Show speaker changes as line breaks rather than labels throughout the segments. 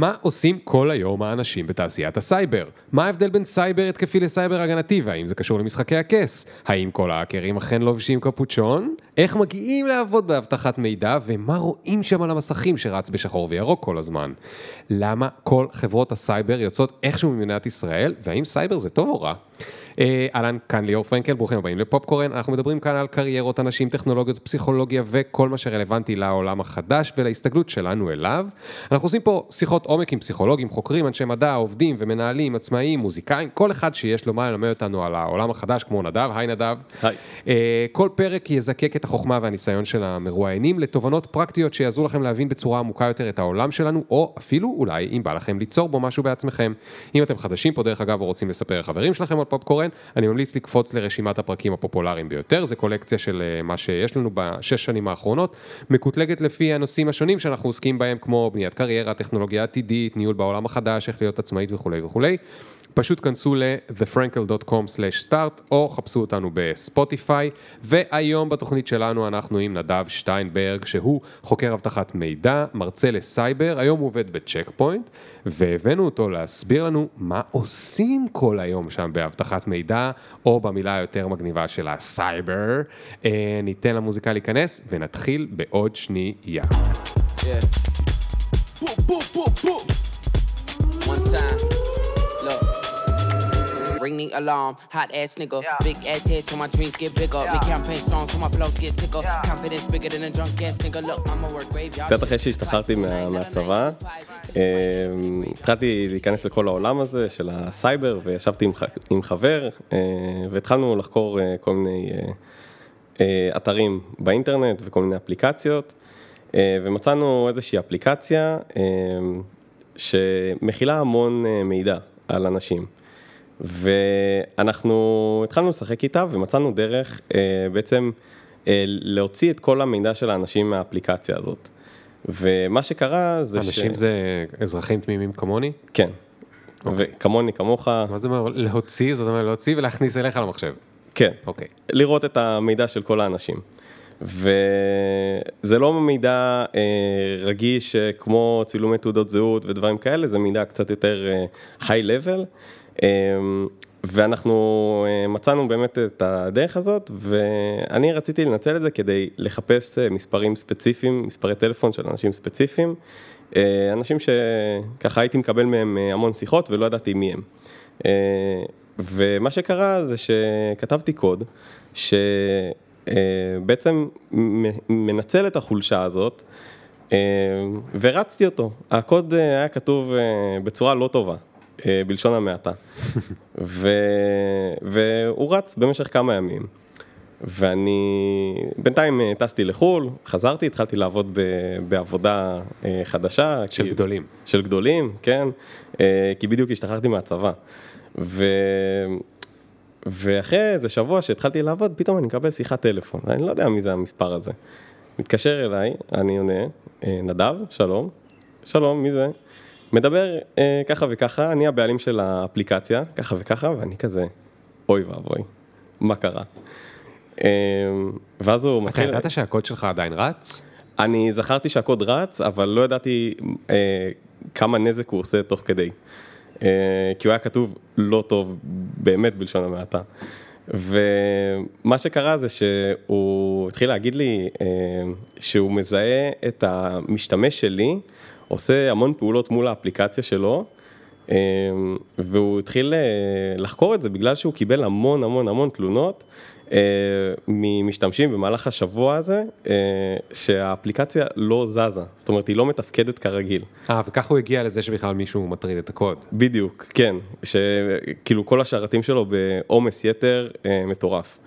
מה עושים כל היום האנשים בתעשיית הסייבר? מה ההבדל בין סייבר התקפי לסייבר הגנתי, והאם זה קשור למשחקי הכס? האם כל ההאקרים אכן לובשים קפוצ'ון? איך מגיעים לעבוד באבטחת מידע, ומה רואים שם על המסכים שרץ בשחור וירוק כל הזמן? למה כל חברות הסייבר יוצאות איכשהו ממדינת ישראל, והאם סייבר זה טוב או רע? אה, אהלן, כאן ליאור פרנקל, ברוכים הבאים לפופקורן, אנחנו מדברים כאן על קריירות, אנשים, טכנולוגיות, פסיכולוגיה וכל מה שרלוונטי לעולם החדש ולהסתגלות שלנו אליו. אנחנו עושים פה שיחות עומק עם פסיכולוגים, חוקרים, אנשי מדע, עובדים ומנהלים, עצמאיים, מוזיקאים, כל אחד שיש לו מה ללמד אותנו על העולם החדש, כמו נדב, היי נדב.
היי.
אה, כל פרק יזקק את החוכמה והניסיון של המרואיינים לתובנות פרקטיות שיעזרו לכם להבין בצורה עמוקה יותר את העולם שלנו, או אפילו אולי אם בא לכם ליצור בו משהו בעצמכם. אם אתם חדשים פה דרך אגב או רוצים לספר לחברים שלכם על פופקורן, אני ממליץ לקפוץ לרשימת הפרקים הפופולריים ביותר, זה קולקציה של אה, מה שיש לנו בשש שנים האחרונות, מקוטלגת לפי הנושאים השונים שאנחנו עוסקים בהם, כמו בניית קריירה, טכנולוגיה עתידית, ניהול בעולם החדש, איך להיות עצמאית וכולי וכולי. פשוט כנסו ל-thefrankel.com/start או חפשו אותנו בספוטיפיי והיום בתוכנית שלנו אנחנו עם נדב שטיינברג שהוא חוקר אבטחת מידע, מרצה לסייבר, היום הוא עובד בצ'ק פוינט והבאנו אותו להסביר לנו מה עושים כל היום שם באבטחת מידע או במילה היותר מגניבה של הסייבר. אה, ניתן למוזיקה להיכנס ונתחיל בעוד שנייה.
Yeah. Boom, boom, boom, boom. One time. Ring the alarm, hot ass nigga. Big ass head so my dreams get bigger. Big campaign songs so my flows get sicker. Confidence bigger than a drunk ass nigga. Look, I'ma work graveyard.
קצת אחרי שהשתחררתי מה- מהצבא, התחלתי להיכנס לכל העולם הזה של הסייבר, וישבתי עם, חבר, אה, והתחלנו לחקור אה, כל מיני אה, אתרים באינטרנט וכל מיני אפליקציות, ומצאנו איזושהי אפליקציה שמכילה המון מידע על אנשים. ואנחנו התחלנו לשחק איתה ומצאנו דרך אה, בעצם אה, להוציא את כל המידע של האנשים מהאפליקציה הזאת. ומה שקרה זה
אנשים זה אזרחים תמימים כמוני?
כן.
אוקיי.
וכמוני, כמוך,
מה זה אומר להוציא? זאת אומרת להוציא ולהכניס אליך למחשב.
כן.
אוקיי.
לראות את המידע של כל האנשים. וזה לא מידע אה, רגיש אה, כמו צילומי תעודות זהות ודברים כאלה, זה מידע קצת יותר אה, high level. אה, ואנחנו אה, מצאנו באמת את הדרך הזאת, ואני רציתי לנצל את זה כדי לחפש אה, מספרים ספציפיים, מספרי טלפון של אנשים ספציפיים, אה, אנשים שככה הייתי מקבל מהם המון שיחות ולא ידעתי מי הם. ומה שקרה זה שכתבתי קוד, שבעצם מנצל את החולשה הזאת, ורצתי אותו. הקוד היה כתוב בצורה לא טובה, בלשון המעטה. ו... והוא רץ במשך כמה ימים. ואני בינתיים אה, טסתי לחו"ל, חזרתי, התחלתי לעבוד ב... בעבודה אה, חדשה.
של
כי-
גדולים.
של גדולים, כן, אה, כי בדיוק השתחררתי מהצבא. ו... ואחרי איזה שבוע שהתחלתי לעבוד, פתאום אני מקבל שיחת טלפון, אני לא יודע מי זה המספר הזה. מתקשר אליי, אני עונה, אה, נדב, שלום, שלום, מי זה? מדבר אה, ככה וככה, אני הבעלים של האפליקציה, ככה וככה, ואני כזה, אוי ואבוי, מה קרה? אה, ואז הוא
אתה
מתחיל...
ידעת שהקוד שלך עדיין רץ?
אני זכרתי שהקוד רץ, אבל לא ידעתי אה, כמה נזק הוא עושה תוך כדי. אה, כי הוא היה כתוב לא טוב, באמת בלשון המעטה. ומה שקרה זה שהוא התחיל להגיד לי אה, שהוא מזהה את המשתמש שלי, עושה המון פעולות מול האפליקציה שלו, אה, והוא התחיל אה, לחקור את זה בגלל שהוא קיבל המון המון המון תלונות אה, ממשתמשים במהלך השבוע הזה, אה, שהאפליקציה לא זזה, זאת אומרת היא לא מתפקדת כרגיל.
אה, וככה הוא הגיע לזה שבכלל מישהו מטריד את הקוד.
בדיוק, כן, שכאילו כל השרתים שלו בעומס יתר מטורף.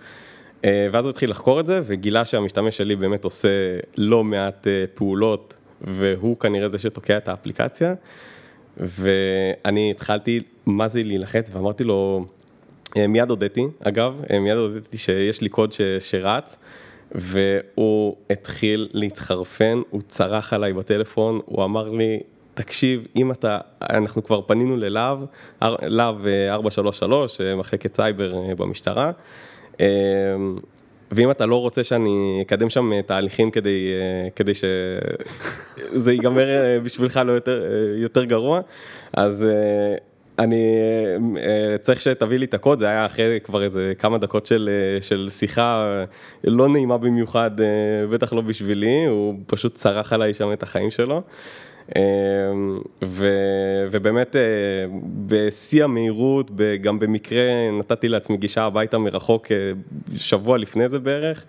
ואז הוא התחיל לחקור את זה וגילה שהמשתמש שלי באמת עושה לא מעט פעולות והוא כנראה זה שתוקע את האפליקציה. ואני התחלתי, מה זה להילחץ ואמרתי לו, אה, מיד הודיתי, אגב, אה, מיד הודיתי שיש לי קוד ש, שרץ. והוא התחיל להתחרפן, הוא צרח עליי בטלפון, הוא אמר לי, תקשיב, אם אתה, אנחנו כבר פנינו ללהב, להב אה, 433, אה, מחלקת סייבר אה, במשטרה, ואם אתה לא רוצה שאני אקדם שם אה, תהליכים כדי, אה, כדי שזה ייגמר אה, בשבילך לא יותר, יותר גרוע, אז אני צריך שתביא לי את הקוד, זה היה אחרי כבר איזה כמה דקות של, של שיחה לא נעימה במיוחד, בטח לא בשבילי, הוא פשוט צרח עליי שם את החיים שלו. אה, ו, ובאמת אה, בשיא המהירות, גם במקרה נתתי לעצמי גישה הביתה מרחוק אה, שבוע לפני זה בערך.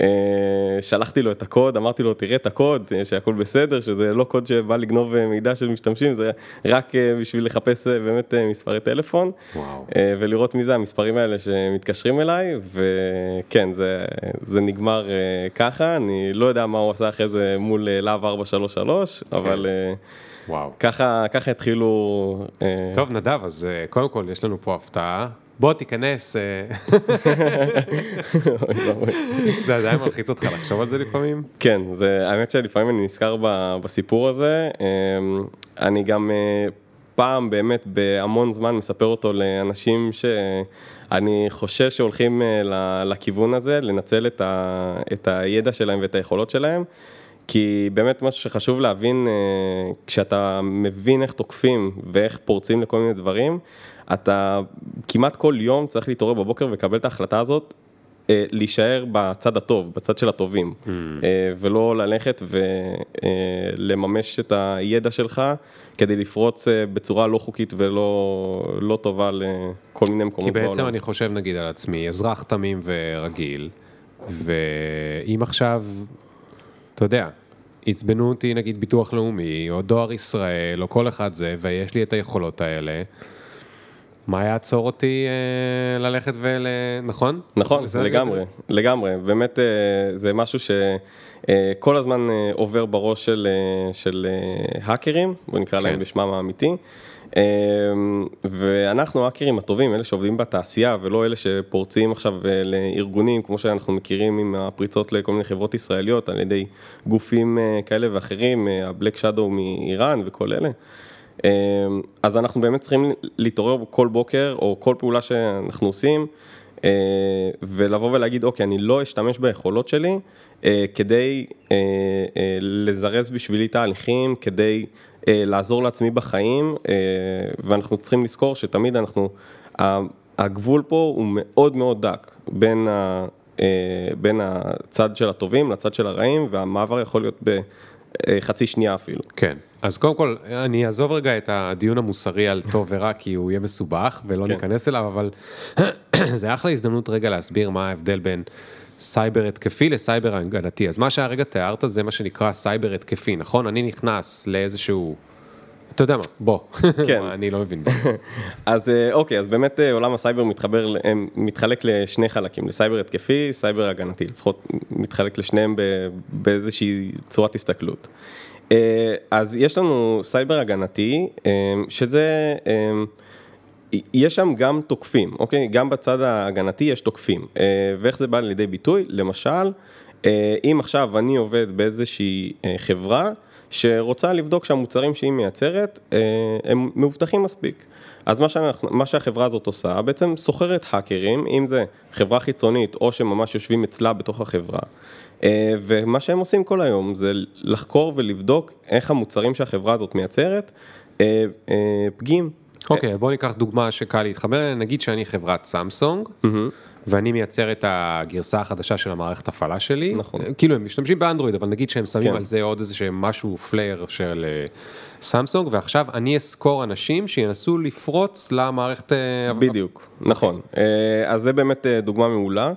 אה, שלחתי לו את הקוד, אמרתי לו תראה את הקוד, אה, שהכל בסדר, שזה לא קוד שבא לגנוב אה, מידע של משתמשים, זה רק בשביל לחפש באמת מספרי טלפון.
וואו.
ולראות מי זה המספרים האלה שמתקשרים אליי, וכן, זה, זה נגמר ככה, אני לא יודע מה הוא עשה אחרי זה מול להב 433, אבל אה,
וואו.
ככה, ככה התחילו...
טוב, נדב, אז קודם כל יש לנו פה הפתעה. בוא תיכנס, אה. זה עדיין מלחיץ אותך לחשוב על זה לפעמים?
כן, זה, האמת שלפעמים אני נזכר בסיפור הזה, אמ, אני גם אה, פעם באמת בהמון זמן מספר אותו לאנשים שאני חושש שהולכים אה, לכיוון הזה, לנצל את, ה, את הידע שלהם ואת היכולות שלהם. כי באמת משהו שחשוב להבין, כשאתה מבין איך תוקפים ואיך פורצים לכל מיני דברים, אתה כמעט כל יום צריך להתעורר בבוקר ולקבל את ההחלטה הזאת, אה, להישאר בצד הטוב, בצד של הטובים, אה, ולא ללכת ולממש את הידע שלך כדי לפרוץ אה, בצורה לא חוקית ולא לא טובה לכל מיני
כי
מקומות
בעצם
בעולם.
אני חושב נגיד על עצמי, אזרח תמים ורגיל, ואם עכשיו, אתה יודע, עצבנו אותי נגיד ביטוח לאומי, או דואר ישראל, או כל אחד זה, ויש לי את היכולות האלה, מה יעצור אותי אה, ללכת ול... נכון?
נכון? לגמרי, לגמרי, באמת אה, זה משהו שכל הזמן אה, עובר בראש של, אה, של אה, האקרים, בוא נקרא
כן.
להם בשמם האמיתי. אה, ואנחנו האקרים הטובים, אלה שעובדים בתעשייה ולא אלה שפורצים עכשיו אה, לארגונים, כמו שאנחנו מכירים עם הפריצות לכל מיני חברות ישראליות על ידי גופים אה, כאלה ואחרים, הבלק שדו מאיראן וכל אלה. אה, אז אנחנו באמת צריכים להתעורר כל בוקר, או כל פעולה שאנחנו עושים, אה, ולבוא ולהגיד, אוקיי, אני לא אשתמש ביכולות שלי אה, כדי אה, לזרז בשבילי תהליכים, כדי לעזור לעצמי בחיים, ואנחנו צריכים לזכור שתמיד אנחנו, הגבול פה הוא מאוד מאוד דק בין, ה, בין הצד של הטובים לצד של הרעים, והמעבר יכול להיות בחצי שנייה אפילו.
כן. אז קודם כל, אני אעזוב רגע את הדיון המוסרי על טוב ורע, כי הוא יהיה מסובך, ולא
כן.
ניכנס אליו, אבל זה אחלה הזדמנות רגע להסביר מה ההבדל בין סייבר התקפי לסייבר הגנתי. אז מה שהרגע תיארת זה מה שנקרא סייבר התקפי, נכון? אני נכנס לאיזשהו... אתה יודע מה, בוא.
כן.
אני לא מבין.
אז אה, אוקיי, אז באמת אה, עולם הסייבר מתחבר, מתחלק לשני חלקים, לסייבר התקפי, סייבר הגנתי, לפחות מתחלק לשניהם באיזושהי צורת הסתכלות. אה, אז יש לנו סייבר הגנתי, אה, שזה, אה, יש שם גם תוקפים, אוקיי? גם בצד ההגנתי יש תוקפים. ואיך זה בא לידי ביטוי? למשל, אם עכשיו אני עובד באיזושהי חברה שרוצה לבדוק שהמוצרים שהיא מייצרת הם מאובטחים מספיק. אז מה, שאנחנו, מה שהחברה הזאת עושה, בעצם סוחרת האקרים, אם זה חברה חיצונית או שממש יושבים אצלה בתוך החברה. אה, ומה שהם עושים כל היום זה לחקור ולבדוק איך המוצרים שהחברה הזאת מייצרת אה, אה, פגיעים.
אוקיי, בוא ניקח דוגמה שקל להתחבר אליה, נגיד שאני חברת סמסונג, ואני מייצר את הגרסה החדשה של המערכת הפעלה שלי.
נכון.
כאילו הם משתמשים באנדרואיד, אבל נגיד שהם שמים
כן.
על זה עוד איזה שהם משהו לייר של סמסונג, ועכשיו אני אסקור אנשים שינסו לפרוץ למערכת...
בדיוק, נכון. אה, אז זה באמת דוגמה מעולה,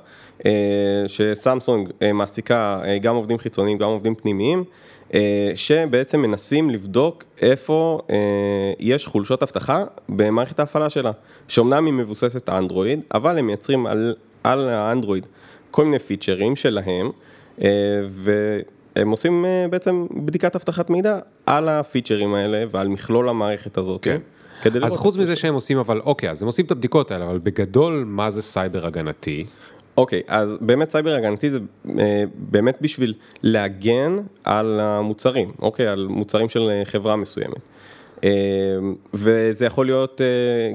שסמסונג אה, מעסיקה אה, גם עובדים חיצוניים, גם עובדים פנימיים, אה, שבעצם מנסים לבדוק איפה אה, יש חולשות אבטחה במערכת ההפעלה שלה, שאומנם היא מבוססת אנדרואיד, אבל הם מייצרים על, על האנדרואיד כל מיני פיצ'רים שלהם, אה, והם עושים אה, בעצם בדיקת אבטחת מידע על הפיצ'רים האלה ועל מכלול המערכת הזאת.
כן.
כדי
אז חוץ מזה שהם עושים, אבל אוקיי, אז הם עושים את הבדיקות האלה, אבל בגדול, מה זה סייבר הגנתי?
אוקיי, אז באמת סייבר הגנתי זה אה, באמת בשביל להגן על המוצרים, אוקיי, על מוצרים של אה, חברה מסוימת. וזה יכול להיות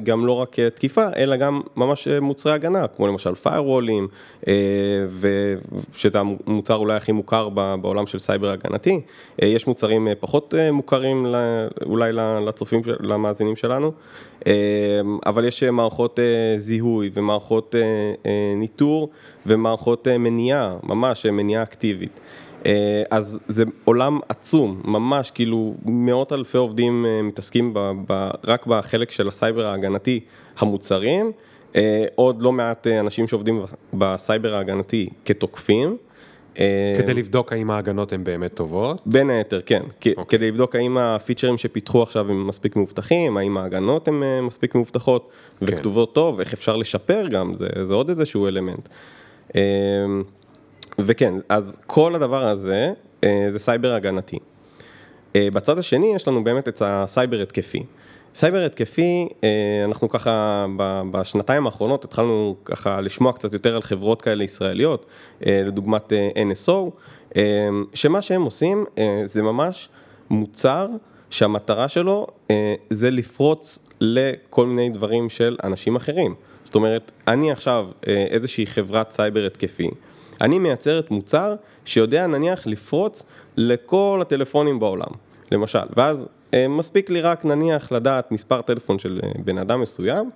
גם לא רק תקיפה, אלא גם ממש מוצרי הגנה, כמו למשל firewallים, שזה המוצר אולי הכי מוכר בעולם של סייבר הגנתי. יש מוצרים פחות מוכרים אולי לצופים, למאזינים שלנו, אבל יש מערכות זיהוי ומערכות ניטור ומערכות מניעה, ממש מניעה אקטיבית. אה, אז זה עולם עצום, ממש, כאילו מאות אלפי עובדים אה, מתעסקים ב, ב, רק בחלק של הסייבר ההגנתי המוצרים, אה, עוד לא מעט אנשים שעובדים בסייבר ההגנתי כתוקפים.
כדי לבדוק האם ההגנות הן באמת טובות?
בין היתר, כן. Okay. אוקיי. כדי לבדוק האם הפיצ'רים שפיתחו עכשיו הם מספיק מאובטחים, האם ההגנות הן מספיק מאובטחות כן. וכתובות טוב, איך אפשר לשפר גם, זה, זה עוד איזשהו אלמנט. וכן, אז כל הדבר הזה אה, זה סייבר הגנתי. אה, בצד השני יש לנו באמת את הסייבר התקפי. סייבר התקפי, אה, אנחנו ככה בשנתיים האחרונות התחלנו ככה לשמוע קצת יותר על חברות כאלה ישראליות, לדוגמת NSO, שמה שהם עושים זה ממש מוצר שהמטרה שלו זה לפרוץ לכל מיני דברים של אנשים אחרים. זאת אומרת, אני עכשיו איזושהי חברת סייבר התקפי. אני מייצרת מוצר שיודע נניח לפרוץ לכל הטלפונים בעולם, למשל, ואז אה, מספיק לי רק נניח לדעת מספר טלפון של אה, בן אדם מסוים,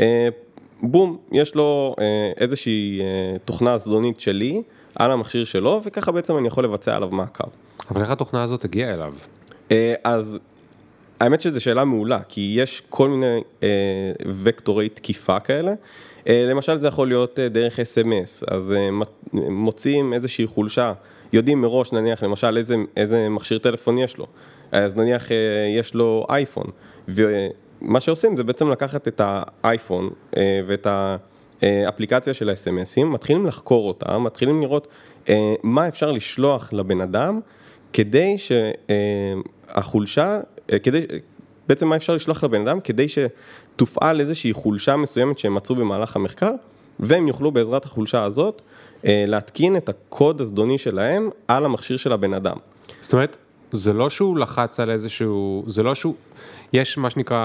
אה, בום, יש לו איזושהי תוכנה זדונית שלי על המכשיר שלו, וככה בעצם אני יכול לבצע עליו מעקב.
אבל איך התוכנה הזאת הגיעה אליו?
אז האמת שזו שאלה מעולה, כי יש כל מיני וקטורי תקיפה כאלה. אה, למשל זה יכול להיות אה, דרך אס.אם.אס, אז אה, מוצאים איזושהי חולשה, יודעים מראש נניח למשל איזה, איזה מכשיר טלפון יש לו, אז נניח יש לו אייפון, ומה שעושים זה בעצם לקחת את האייפון ואת האפליקציה של האס.אם.אסים, מתחילים לחקור אותה, מתחילים לראות מה אפשר לשלוח לבן אדם כדי שהחולשה, כדי, בעצם מה אפשר לשלוח לבן אדם כדי שתופעל איזושהי חולשה מסוימת שהם מצאו במהלך המחקר, והם יוכלו בעזרת החולשה הזאת אה, להתקין את הקוד הזדוני שלהם על המכשיר של הבן אדם.
זאת אומרת, זה לא שהוא לחץ על איזשהו, זה לא שהוא, יש מה שנקרא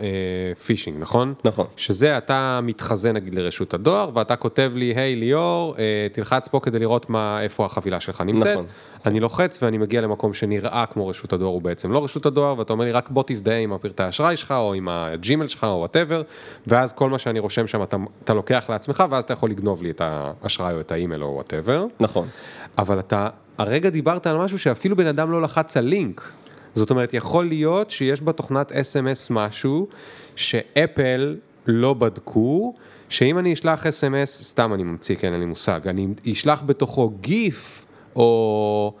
אה, פישינג, נכון?
נכון.
שזה אתה מתחזה נגיד לרשות הדואר, ואתה כותב לי, היי ליאור, אה, תלחץ פה כדי לראות מה, איפה החבילה שלך נמצאת. נכון. אני לוחץ ואני מגיע למקום שנראה כמו רשות הדואר, הוא בעצם לא רשות הדואר, ואתה אומר לי, רק בוא תזדהה עם הפרטי האשראי שלך, או עם הג'ימל שלך, או whatever, ואז כל מה שאני רושם שם אתה, אתה לוקח לעצמך, ואז אתה יכול לגנוב לי את האשראי או את האימייל או whatever.
נכון.
אבל אתה, הרגע דיברת על משהו שאפילו בן אדם לא לחץ על לינק. זאת אומרת, יכול להיות שיש בתוכנת אס.אם.אס משהו שאפל לא בדקו, שאם אני אשלח אס.אם.אס, סתם אני ממציא, כן, אין לי מושג, אני אשלח בתוכו גיף, או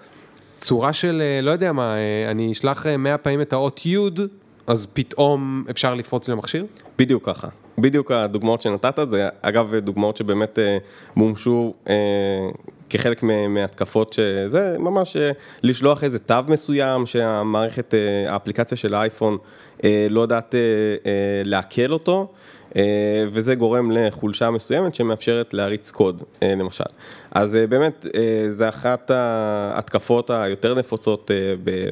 צורה של, אה, לא יודע מה, אה, אני אשלח 100 אה, פעמים את האות י', אז פתאום אפשר לפרוץ למכשיר?
בדיוק ככה. בדיוק הדוגמאות שנתת, זה אגב דוגמאות שבאמת מומשו כחלק מהתקפות שזה, ממש אה, לשלוח איזה תו מסוים שהמערכת, אה, האפליקציה של האייפון אה, לא יודעת לעכל אותו. וזה גורם לחולשה מסוימת שמאפשרת להריץ קוד, למשל. אז באמת, זה אחת ההתקפות היותר נפוצות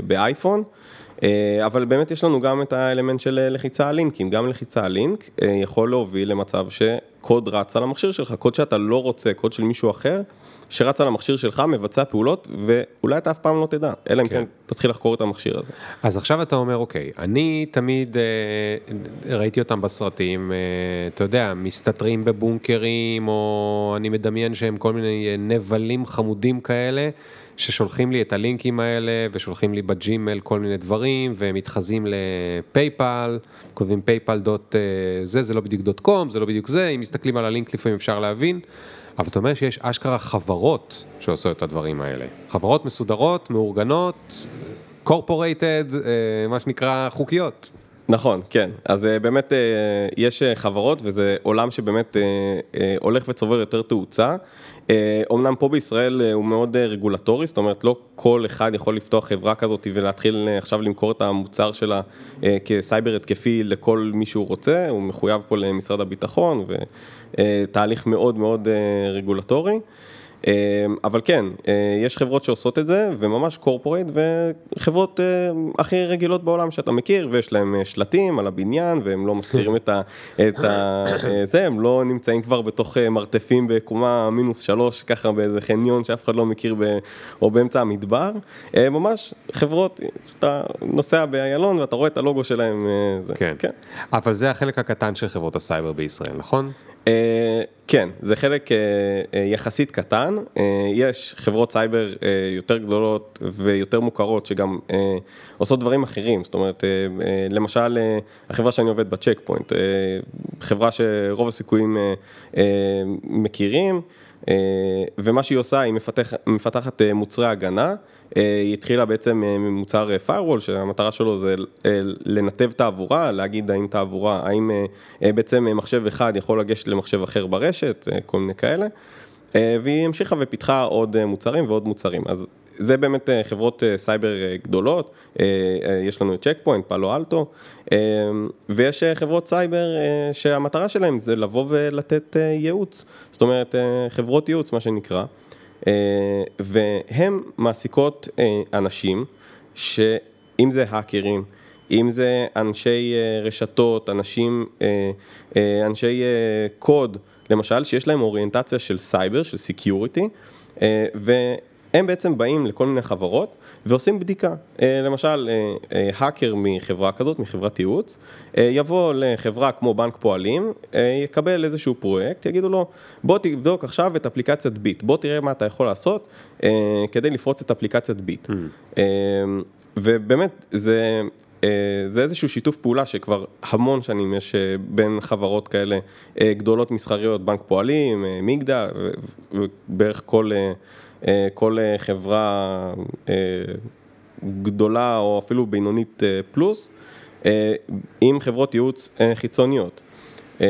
באייפון. אבל באמת יש לנו גם את האלמנט של לחיצה על לינקים, גם לחיצה על לינק יכול להוביל למצב שקוד רץ על המכשיר שלך, קוד שאתה לא רוצה, קוד של מישהו אחר, שרץ על המכשיר שלך, מבצע פעולות, ואולי אתה אף פעם לא תדע, אלא אם כן, כן תתחיל לחקור את המכשיר הזה.
אז עכשיו אתה אומר, אוקיי, אני תמיד אה, ראיתי אותם בסרטים, אה, אתה יודע, מסתתרים בבונקרים, או אני מדמיין שהם כל מיני אה, נבלים חמודים כאלה. ששולחים לי את הלינקים האלה ושולחים לי בג'ימל כל מיני דברים ומתחזים לפייפל, כותבים פייפל דוט אה, זה, זה לא בדיוק dot com, זה לא בדיוק זה, אם מסתכלים על הלינק לפעמים אפשר להבין. אבל אתה אומר שיש אשכרה חברות שעושות את הדברים האלה. חברות מסודרות, מאורגנות, corporated, אה, מה שנקרא חוקיות.
נכון, כן. אז אה, באמת אה, יש חברות וזה עולם שבאמת הולך וצובר יותר תאוצה. אמנם פה בישראל הוא מאוד רגולטורי, זאת אומרת לא כל אחד יכול לפתוח חברה כזאת ולהתחיל עכשיו למכור את המוצר שלה כסייבר התקפי לכל מי שהוא רוצה, הוא מחויב פה למשרד הביטחון ותהליך מאוד מאוד רגולטורי. אה, אבל כן, אה, יש חברות שעושות את זה, וממש קורפורט, וחברות אה, הכי רגילות בעולם שאתה מכיר, ויש להם אה, שלטים על הבניין, והם לא מסתירים את ה... את ה זה, הם לא נמצאים כבר בתוך מרתפים בקומה מינוס שלוש, ככה באיזה חניון שאף אחד לא מכיר, ב, או באמצע המדבר. ממש חברות, שאתה נוסע באיילון ואתה רואה את הלוגו שלהם, זה,
כן.
כן.
אבל זה החלק הקטן של חברות הסייבר בישראל, נכון?
אה, כן, זה חלק אה, אה, יחסית קטן, יש חברות סייבר יותר גדולות ויותר מוכרות שגם עושות דברים אחרים, זאת אומרת, למשל החברה שאני עובד בצ'ק פוינט, חברה שרוב הסיכויים מכירים, ומה שהיא עושה, היא מפתח, מפתחת אה, מוצרי הגנה, אה, היא התחילה בעצם אה, ממוצר אה, firewall, שהמטרה שלו זה אה, לנתב תעבורה, להגיד האם תעבורה, האם אה, אה, בעצם אה, מחשב אחד יכול לגשת למחשב אחר ברשת, אה, כל מיני כאלה, אה, והיא המשיכה ופיתחה עוד אה, מוצרים ועוד מוצרים. אז זה באמת אה, חברות אה, סייבר אה, גדולות, יש לנו את צ'ק פוינט, פאלו אלטו, ויש חברות סייבר שהמטרה שלהם זה לבוא ולתת ייעוץ, זאת אומרת חברות ייעוץ מה שנקרא, והן מעסיקות אנשים שאם זה האקרים, אם זה אנשי רשתות, אנשים, אנשי קוד, למשל, שיש להם אוריינטציה של סייבר, של security, והם בעצם באים לכל מיני חברות ועושים בדיקה. אה, למשל, אה, אה, האקר מחברה כזאת, מחברת ייעוץ, יבוא לחברה כמו בנק פועלים, יקבל איזשהו פרויקט, יגידו לו, בוא תבדוק עכשיו את אפליקציית ביט, בוא תראה מה אתה יכול לעשות כדי לפרוץ את אפליקציית ביט. אה, ובאמת, זה... זה איזשהו שיתוף פעולה שכבר המון שנים יש בין חברות כאלה גדולות מסחריות, בנק פועלים, מגדל, ובערך כל, כל אה, חברה אה, גדולה או אפילו בינונית אה, פלוס, אה, עם חברות ייעוץ אה, חיצוניות. אה,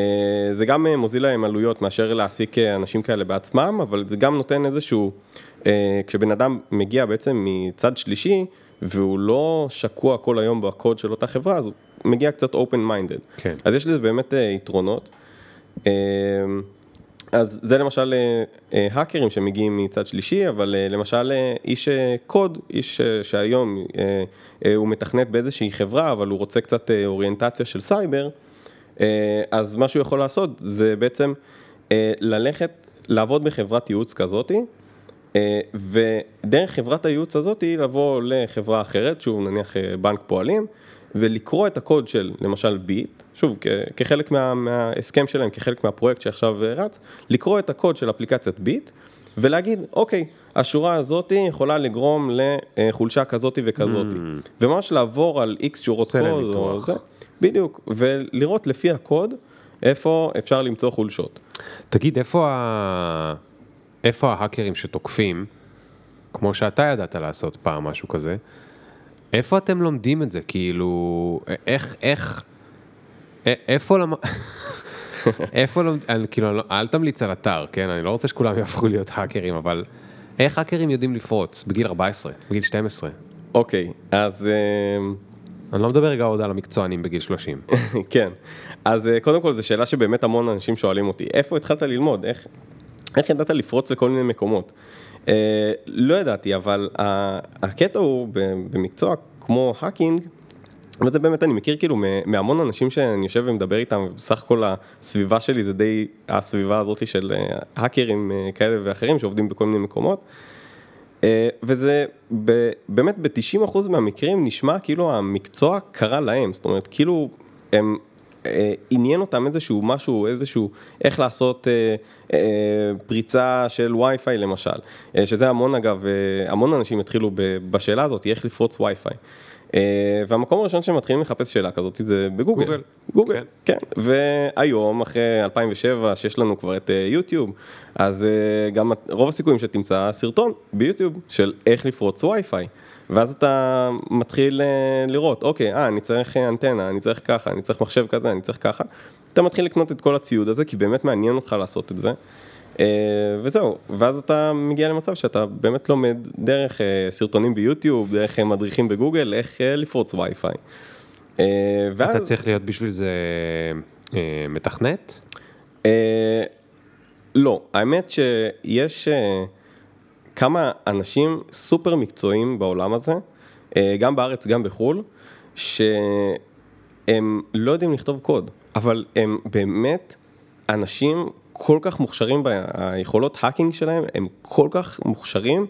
זה גם אה, מוזיל להם עלויות מאשר להעסיק אה, אנשים כאלה בעצמם, אבל זה גם נותן איזשהו, אה, כשבן אדם מגיע בעצם מצד שלישי, והוא לא שקוע כל היום בקוד של אותה חברה, אז הוא מגיע קצת open minded.
כן.
אז יש לזה באמת אה, יתרונות. אז זה למשל אה, אה, האקרים שמגיעים מצד שלישי, אבל אה, למשל איש קוד, איש שהיום הוא מתכנת באיזושהי חברה, אבל הוא רוצה קצת אוריינטציה של סייבר, אז מה שהוא יכול לעשות זה בעצם ללכת, לעבוד בחברת ייעוץ כזאתי, ודרך חברת הייעוץ הזאתי לבוא לחברה אחרת, שוב נניח בנק פועלים, ולקרוא את הקוד של למשל ביט, שוב כחלק מה, מההסכם שלהם, כחלק מהפרויקט שעכשיו אה, רץ, לקרוא את הקוד של אפליקציית ביט ולהגיד אוקיי, השורה הזאתי יכולה לגרום לחולשה כזאתי וכזאתי, וממש לעבור על איקס שורות קוד, או. זה, בדיוק, ולראות לפי הקוד איפה אפשר למצוא חולשות.
תגיד, איפה, ה... איפה ההאקרים שתוקפים, כמו שאתה ידעת לעשות פעם משהו כזה, איפה אתם לומדים את זה? כאילו, איך, איך, איפה למ... איפה לומדים, כאילו, אני לא- אל תמליץ על אתר, כן? אני לא רוצה שכולם יהפכו להיות האקרים, אבל איך האקרים יודעים לפרוץ בגיל 14, בגיל 12?
אוקיי, אז... אה,
אני לא מדבר רגע עוד על המקצוענים בגיל 30.
כן, אז אה, קודם כל זו שאלה שבאמת המון אנשים שואלים אותי, איפה התחלת ללמוד? איך, איך ידעת לפרוץ לכל מיני מקומות? אה, לא ידעתי, אבל הקטע הוא במקצוע כמו האקינג, וזה באמת אני מכיר כאילו מהמון אנשים שאני יושב ומדבר איתם, בסך הכל הסביבה שלי זה די הסביבה הזאת של אה, האקרים אה, כאלה ואחרים שעובדים בכל מיני מקומות. אה, וזה באמת ב-90% מהמקרים נשמע כאילו המקצוע קרה להם, זאת אומרת כאילו הם, אה, עניין אותם איזשהו משהו, איזשהו, איך לעשות אה, אה, פריצה של וי-פיי למשל, אה, שזה המון אגב, אה, המון אנשים התחילו ב, בשאלה הזאת, איך לפרוץ וי-פיי. אה, והמקום הראשון שהם מתחילים לחפש שאלה כזאת זה בגוגל.
גוגל.
גוגל,
כן.
כן. והיום, אחרי 2007, שיש לנו כבר את אה, יוטיוב, אז אה, גם רוב הסיכויים שתמצא סרטון ביוטיוב של איך לפרוץ וי-פיי. ואז אתה מתחיל אה, לראות, אוקיי, אה, אני צריך אה, אנטנה, אני צריך ככה, אני צריך מחשב כזה, אני צריך ככה. אתה מתחיל לקנות את כל הציוד הזה, כי באמת מעניין אותך לעשות את זה. אה, וזהו, ואז אתה מגיע למצב שאתה באמת לומד דרך סרטונים ביוטיוב, דרך מדריכים בגוגל, איך לפרוץ וי-פיי. ואז...
אתה צריך להיות בשביל זה מתכנת?
לא, האמת שיש, אה, כמה אנשים סופר מקצועיים בעולם הזה, אה, גם בארץ, גם בחו"ל, שהם לא יודעים לכתוב קוד, אבל הם באמת אנשים כל כך מוכשרים, היכולות hacking שלהם הם כל כך מוכשרים,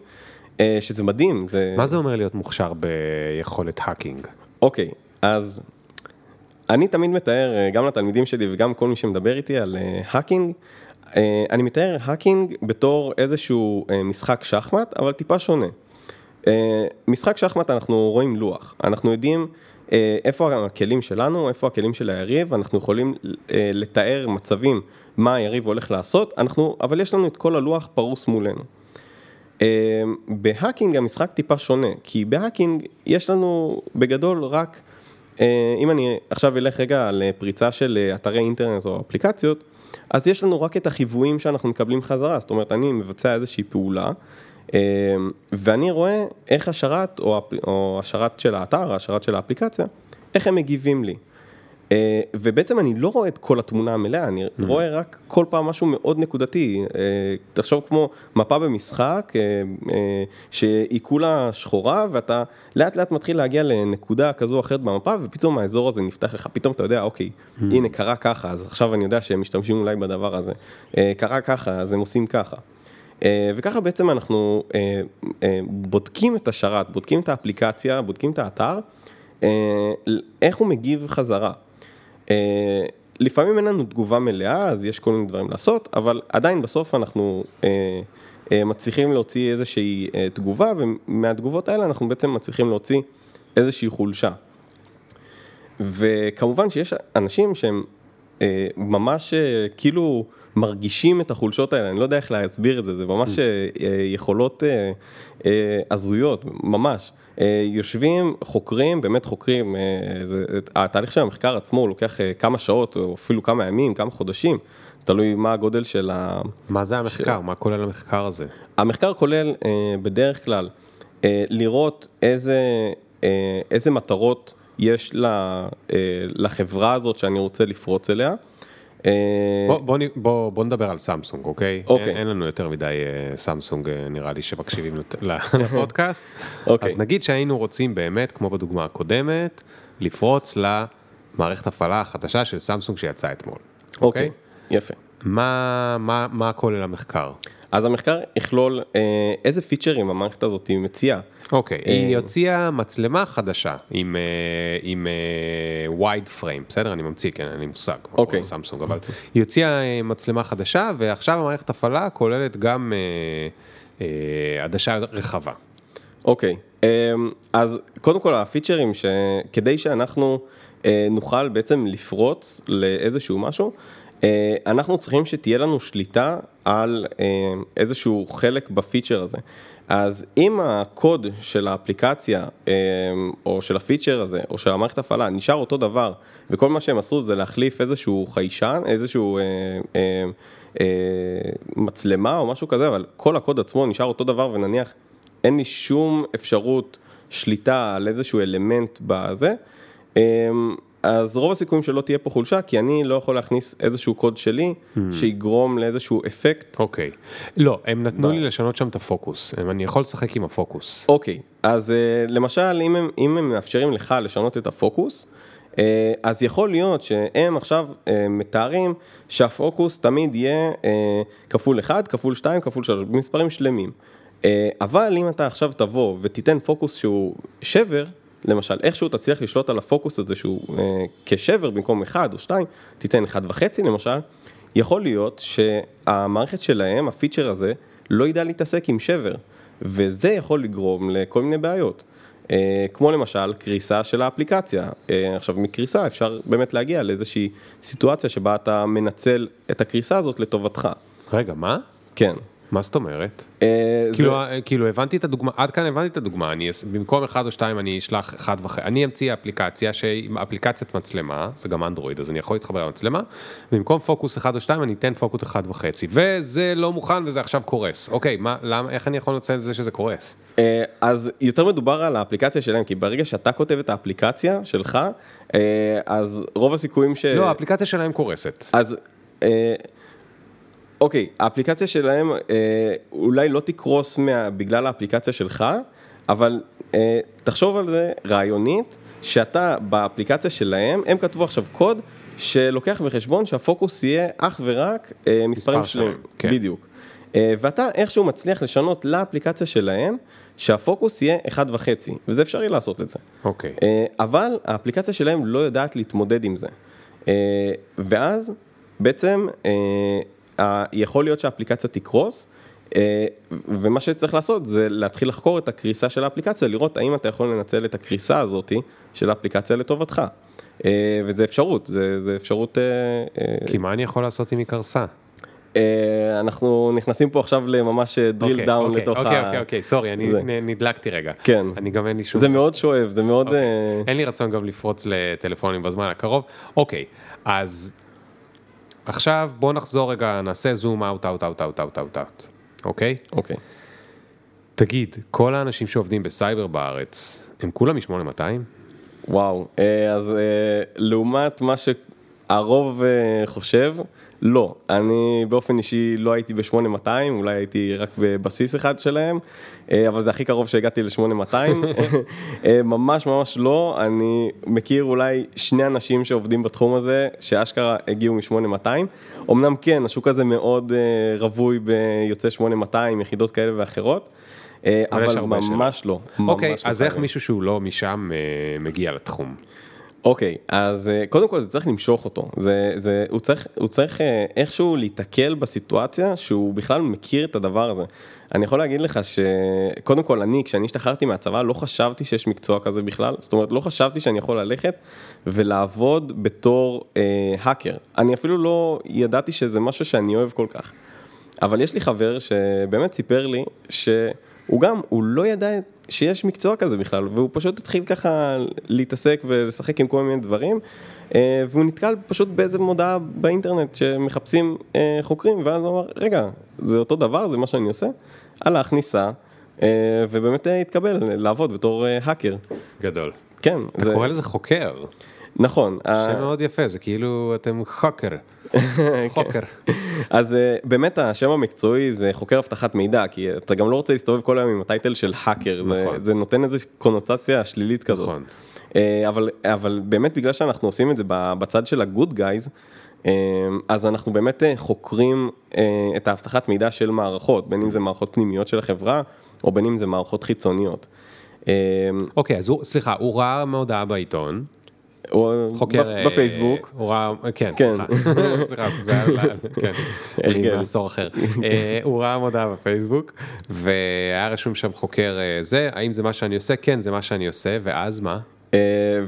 אה, שזה מדהים. זה...
מה זה אומר להיות מוכשר ביכולת hacking?
אוקיי, אז אני תמיד מתאר, אה, גם לתלמידים שלי וגם כל מי שמדבר איתי על hacking, אני מתאר hacking בתור איזשהו אה, משחק שחמט, אבל טיפה שונה. אה, משחק שחמט אנחנו רואים לוח, אנחנו יודעים אה, איפה הכלים שלנו, איפה הכלים של היריב, אנחנו יכולים אה, לתאר מצבים מה היריב הולך לעשות, אנחנו, אבל יש לנו את כל הלוח פרוס מולנו. אה, ב hacking המשחק טיפה שונה, כי ב hacking יש לנו בגדול רק, אה, אם אני עכשיו אלך רגע על אה, פריצה של אה, אתרי אינטרנט או אפליקציות, אז יש לנו רק את החיוויים שאנחנו מקבלים חזרה, זאת אומרת אני מבצע איזושהי פעולה, אה, ואני רואה איך השרת או השרת של האתר, השרת של האפליקציה, איך הם מגיבים לי. אה, ובעצם אני לא רואה את כל התמונה המלאה, אני רואה רק כל פעם משהו מאוד נקודתי. אה, תחשוב כמו מפה במשחק, אה, שהיא כולה שחורה, ואתה לאט לאט מתחיל להגיע לנקודה כזו או אחרת במפה, ופתאום האזור הזה נפתח לך, פתאום אתה יודע, אוקיי, הנה קרה ככה, אז עכשיו אני יודע שהם משתמשים אולי בדבר הזה. קרה ככה, אז הם עושים ככה. וככה בעצם אנחנו בודקים את השרת, בודקים את האפליקציה, בודקים את האתר, איך הוא מגיב חזרה. אה, לפעמים אין לנו תגובה מלאה, אז יש כל מיני דברים לעשות, אבל עדיין בסוף אנחנו אה, אה, מצליחים להוציא איזושהי תגובה, ומהתגובות האלה אנחנו בעצם מצליחים להוציא איזושהי חולשה. וכמובן שיש אנשים שהם ממש כאילו מרגישים את החולשות האלה, אני לא יודע איך להסביר את זה, זה ממש אה, אה, יכולות אה, הזויות, ממש. יושבים, חוקרים, באמת חוקרים, זה, התהליך של המחקר עצמו לוקח כמה שעות, או אפילו כמה ימים, כמה חודשים, תלוי מה הגודל של ה...
מה זה המחקר? מה כולל המחקר הזה?
המחקר כולל בדרך כלל לראות איזה, איזה מטרות יש לחברה הזאת שאני רוצה לפרוץ אליה. אה,
בוא, בוא, בוא, בוא נדבר על סמסונג, אוקיי?
אוקיי.
אין, אין לנו יותר מדי אה, סמסונג, אה, נראה לי, שמקשיבים לפודקאסט.
אוקיי.
אז נגיד שהיינו רוצים באמת, כמו בדוגמה הקודמת, לפרוץ למערכת הפעלה החדשה של סמסונג שיצאה אתמול.
אוקיי, יפה.
מה, מה, מה כולל המחקר?
אז המחקר יכלול אה, איזה פיצ'רים המערכת הזאת היא מציעה.
אוקיי,
אה,
היא הוציאה מצלמה חדשה עם, אה, עם וייד פריים, בסדר? אני ממציא, כן, אין לי מושג,
אוקיי.
קוראים סמסונג, אבל היא הוציאה אה, מצלמה חדשה, ועכשיו המערכת הפעלה כוללת גם אה, אה, עדשה רחבה.
אוקיי, אמ, אז קודם כל הפיצ'רים שכדי שאנחנו אה, נוכל בעצם לפרוץ לאיזשהו משהו, אה, אנחנו צריכים שתהיה לנו שליטה על אה, איזשהו חלק בפיצ'ר הזה. אז אם הקוד של האפליקציה אה, או של הפיצ'ר הזה או של המערכת הפעלה נשאר אותו דבר וכל מה שהם עשו זה להחליף איזשהו חיישן, איזשהו אה, אה, אה, מצלמה או משהו כזה, אבל כל הקוד עצמו נשאר אותו דבר ונניח אין לי שום אפשרות שליטה על איזשהו אלמנט בזה, אמ, אז רוב הסיכויים שלא תהיה פה חולשה, כי אני לא יכול להכניס איזשהו קוד שלי שיגרום לאיזשהו אפקט.
אוקיי. לא, הם נתנו לי לשנות שם את הפוקוס, אני יכול לשחק עם הפוקוס.
אוקיי, אז אה, למשל, אם הם, אם הם מאפשרים לך לשנות את הפוקוס, אה, אז יכול להיות שהם עכשיו אה, מתארים שהפוקוס תמיד יהיה כפול 1, כפול 2, כפול 3, במספרים שלמים. אבל אם אתה עכשיו תבוא ותיתן פוקוס שהוא שבר, למשל, איכשהו תצליח לשלוט על הפוקוס הזה שהוא אה, כשבר במקום 1 או 2, תיתן 1.5 למשל, יכול להיות שהמערכת שלהם, הפיצ'ר הזה, לא ידע להתעסק עם שבר, וזה יכול לגרום לכל מיני בעיות. אה, כמו למשל קריסה של האפליקציה. אה, עכשיו מקריסה אפשר באמת להגיע לאיזושהי סיטואציה שבה אתה מנצל את הקריסה הזאת לטובתך.
רגע, מה?
כן.
מה זאת אומרת?
אה,
כאילו, אה, כאילו הבנתי את הדוגמה, עד כאן הבנתי את הדוגמה, אני, במקום אחד או שתיים אני אשלח אחד וחצי, אני אמציא אפליקציה שהיא אפליקציית מצלמה, זה גם אנדרואיד, אז אני יכול להתחבר למצלמה, במקום פוקוס אחד או שתיים אני אתן פוקוס אחד וחצי, וזה לא מוכן וזה עכשיו קורס. אוקיי, מה, למה, איך אני יכול לנצל את זה שזה קורס?
אה, אז יותר מדובר על האפליקציה שלהם, כי ברגע שאתה כותב את האפליקציה שלך, אז רוב הסיכויים ש...
לא, האפליקציה שלהם קורסת.
אז אוקיי, האפליקציה שלהם אה, אולי לא תקרוס מה, בגלל האפליקציה שלך, אבל אה, תחשוב על זה רעיונית, שאתה באפליקציה שלהם, הם כתבו עכשיו קוד שלוקח בחשבון שהפוקוס יהיה אך ורק אה, מספרים שלמים.
שלם, כן.
בדיוק. אה, ואתה איכשהו מצליח לשנות לאפליקציה שלהם, שהפוקוס יהיה אחד וחצי, וזה אפשרי לעשות את זה.
אוקיי.
אה, אבל האפליקציה שלהם לא יודעת להתמודד עם זה. אה, ואז בעצם אה, יכול להיות שהאפליקציה תקרוס, אה, ומה שצריך לעשות זה להתחיל לחקור את הקריסה של האפליקציה, לראות האם אתה יכול לנצל את הקריסה הזאתי של האפליקציה לטובתך. אה, וזה אפשרות, זה, זה אפשרות... אה,
כי מה אני יכול לעשות אם היא קרסה?
אנחנו נכנסים פה עכשיו לממש drill
אוקיי,
down
אוקיי,
לתוך
אוקיי,
ה...
אוקיי, אוקיי, סורי, אני
זה.
נדלקתי רגע.
כן.
אני גם אין לי שום...
זה מאוד שואב, זה מאוד...
אוקיי.
אה,
אין לי רצון גם לפרוץ לטלפונים בזמן הקרוב. אוקיי, אז עכשיו בוא נחזור רגע, נעשה זום אאוט, אאוט, אאוט, אאוט, אאוט, אאוט, אאוט, אוקיי?
אוקיי.
תגיד, כל האנשים שעובדים בסייבר בארץ, הם כולם מ-8200?
וואו, אה, אז אה, לעומת מה שהרוב אה, חושב, לא. אני באופן אישי לא הייתי ב-8200, אולי הייתי רק בבסיס אחד שלהם, אה, אבל זה הכי קרוב שהגעתי ל-8200. אה, ממש ממש לא, אני מכיר אולי שני אנשים שעובדים בתחום הזה, שאשכרה הגיעו מ-8200. אמנם כן, השוק הזה מאוד אה, רווי ביוצאי 8200, יחידות כאלה ואחרות.
אבל.
ממש לא.
אוקיי,
לא
אז איך. מישהו שהוא לא משם מגיע לתחום?
אוקיי, אז אה, קודם כל זה צריך למשוך אותו, זה, זה, הוא צריך, הוא צריך אה, איכשהו להיתקל בסיטואציה שהוא בכלל מכיר את הדבר הזה. אני יכול להגיד לך שקודם כל אני, כשאני השתחררתי מהצבא, לא חשבתי שיש מקצוע כזה בכלל, זאת אומרת, לא חשבתי שאני יכול ללכת ולעבוד בתור אה, האקר. אני אפילו לא ידעתי שזה משהו שאני אוהב כל כך. אבל יש לי חבר שבאמת סיפר לי שהוא גם, הוא לא ידע שיש מקצוע כזה בכלל, והוא פשוט התחיל ככה להתעסק ולשחק עם כל מיני דברים, אה, והוא נתקל פשוט באיזה מודעה באינטרנט שמחפשים אה, חוקרים, ואז הוא אמר, רגע, זה אותו דבר, זה מה שאני עושה? הלך, ניסה, אה, ובאמת התקבל לעבוד בתור האקר.
גדול.
כן,
אתה קורא לזה חוקר,
נכון.
שם מאוד יפה, זה כאילו אתם חוקר. חוקר.
אז אה, באמת השם המקצועי זה חוקר אבטחת מידע, כי אתה גם לא רוצה להסתובב כל היום עם הטייטל של האקר, זה-
נכון.
זה נותן איזו קונוטציה שלילית כזאת.
נכון.
אה, אבל, אבל באמת בגלל שאנחנו עושים את זה בצד של הגוד גייז, אז אנחנו באמת אה, חוקרים אה, את האבטחת מידע של מערכות, בין אם זה מערכות פנימיות של החברה, או בין אם זה מערכות חיצוניות. אה,
אוקיי, אז הוא, סליחה, הוא ראה מודעה בעיתון, חוקר... אה,
בפייסבוק,
הוא ראה, כן,
כן.
סליחה, סליחה, זה היה, כן. מעשור אחר. אה, הוא ראה מודעה בפייסבוק, והיה רשום שם חוקר אה, זה, האם זה מה שאני עושה? כן, זה מה שאני עושה, ואז מה?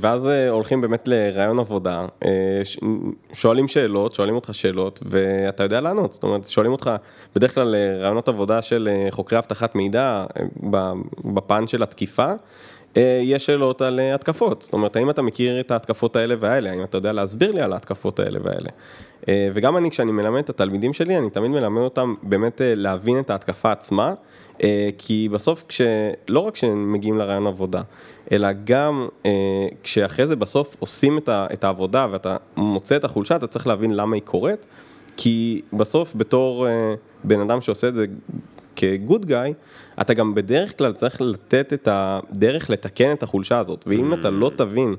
ואז הולכים באמת לראיון עבודה, שואלים שאלות, שואלים אותך שאלות, ואתה יודע לענות, זאת אומרת, שואלים אותך, בדרך כלל ראיונות עבודה של חוקרי אבטחת מידע, בפן של התקיפה, יש שאלות על אה, התקפות, זאת אומרת, האם אתה מכיר את ההתקפות האלה והאלה, האם אתה יודע להסביר לי על ההתקפות האלה והאלה. אה, וגם אני, כשאני מלמד את התלמידים שלי, אני תמיד מלמד אותם באמת אה, להבין את ההתקפה עצמה, אה, כי בסוף, כש... לא רק כשהם מגיעים לרעיון עבודה, אלא גם אה, כשאחרי זה בסוף עושים את, העבודה ואתה מוצא את החולשה, אתה צריך להבין למה היא קורית, כי בסוף בתור אה, בן אדם שעושה את זה כגוד גאי, אתה גם בדרך כלל צריך לתת את הדרך לתקן את החולשה הזאת, ואם אתה לא תבין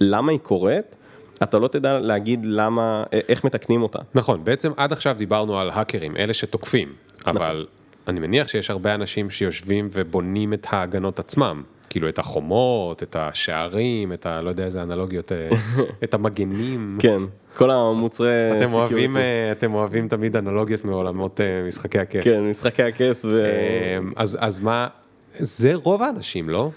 למה היא קורית, אתה לא תדע להגיד למה, איך מתקנים אותה.
נכון, בעצם עד עכשיו דיברנו על האקרים, אלה שתוקפים, אבל אני מניח שיש הרבה אנשים שיושבים ובונים את ההגנות עצמם. כאילו את החומות, את השערים, את ה... לא יודע איזה אנלוגיות, אה, את המגנים.
כן, כל המוצרי
אתם אוהבים. אה, אתם אוהבים תמיד אנלוגיות מעולמות אה, משחקי הכס.
כן, משחקי הכס, ו...
אה, אז, אז מה, זה רוב האנשים, לא?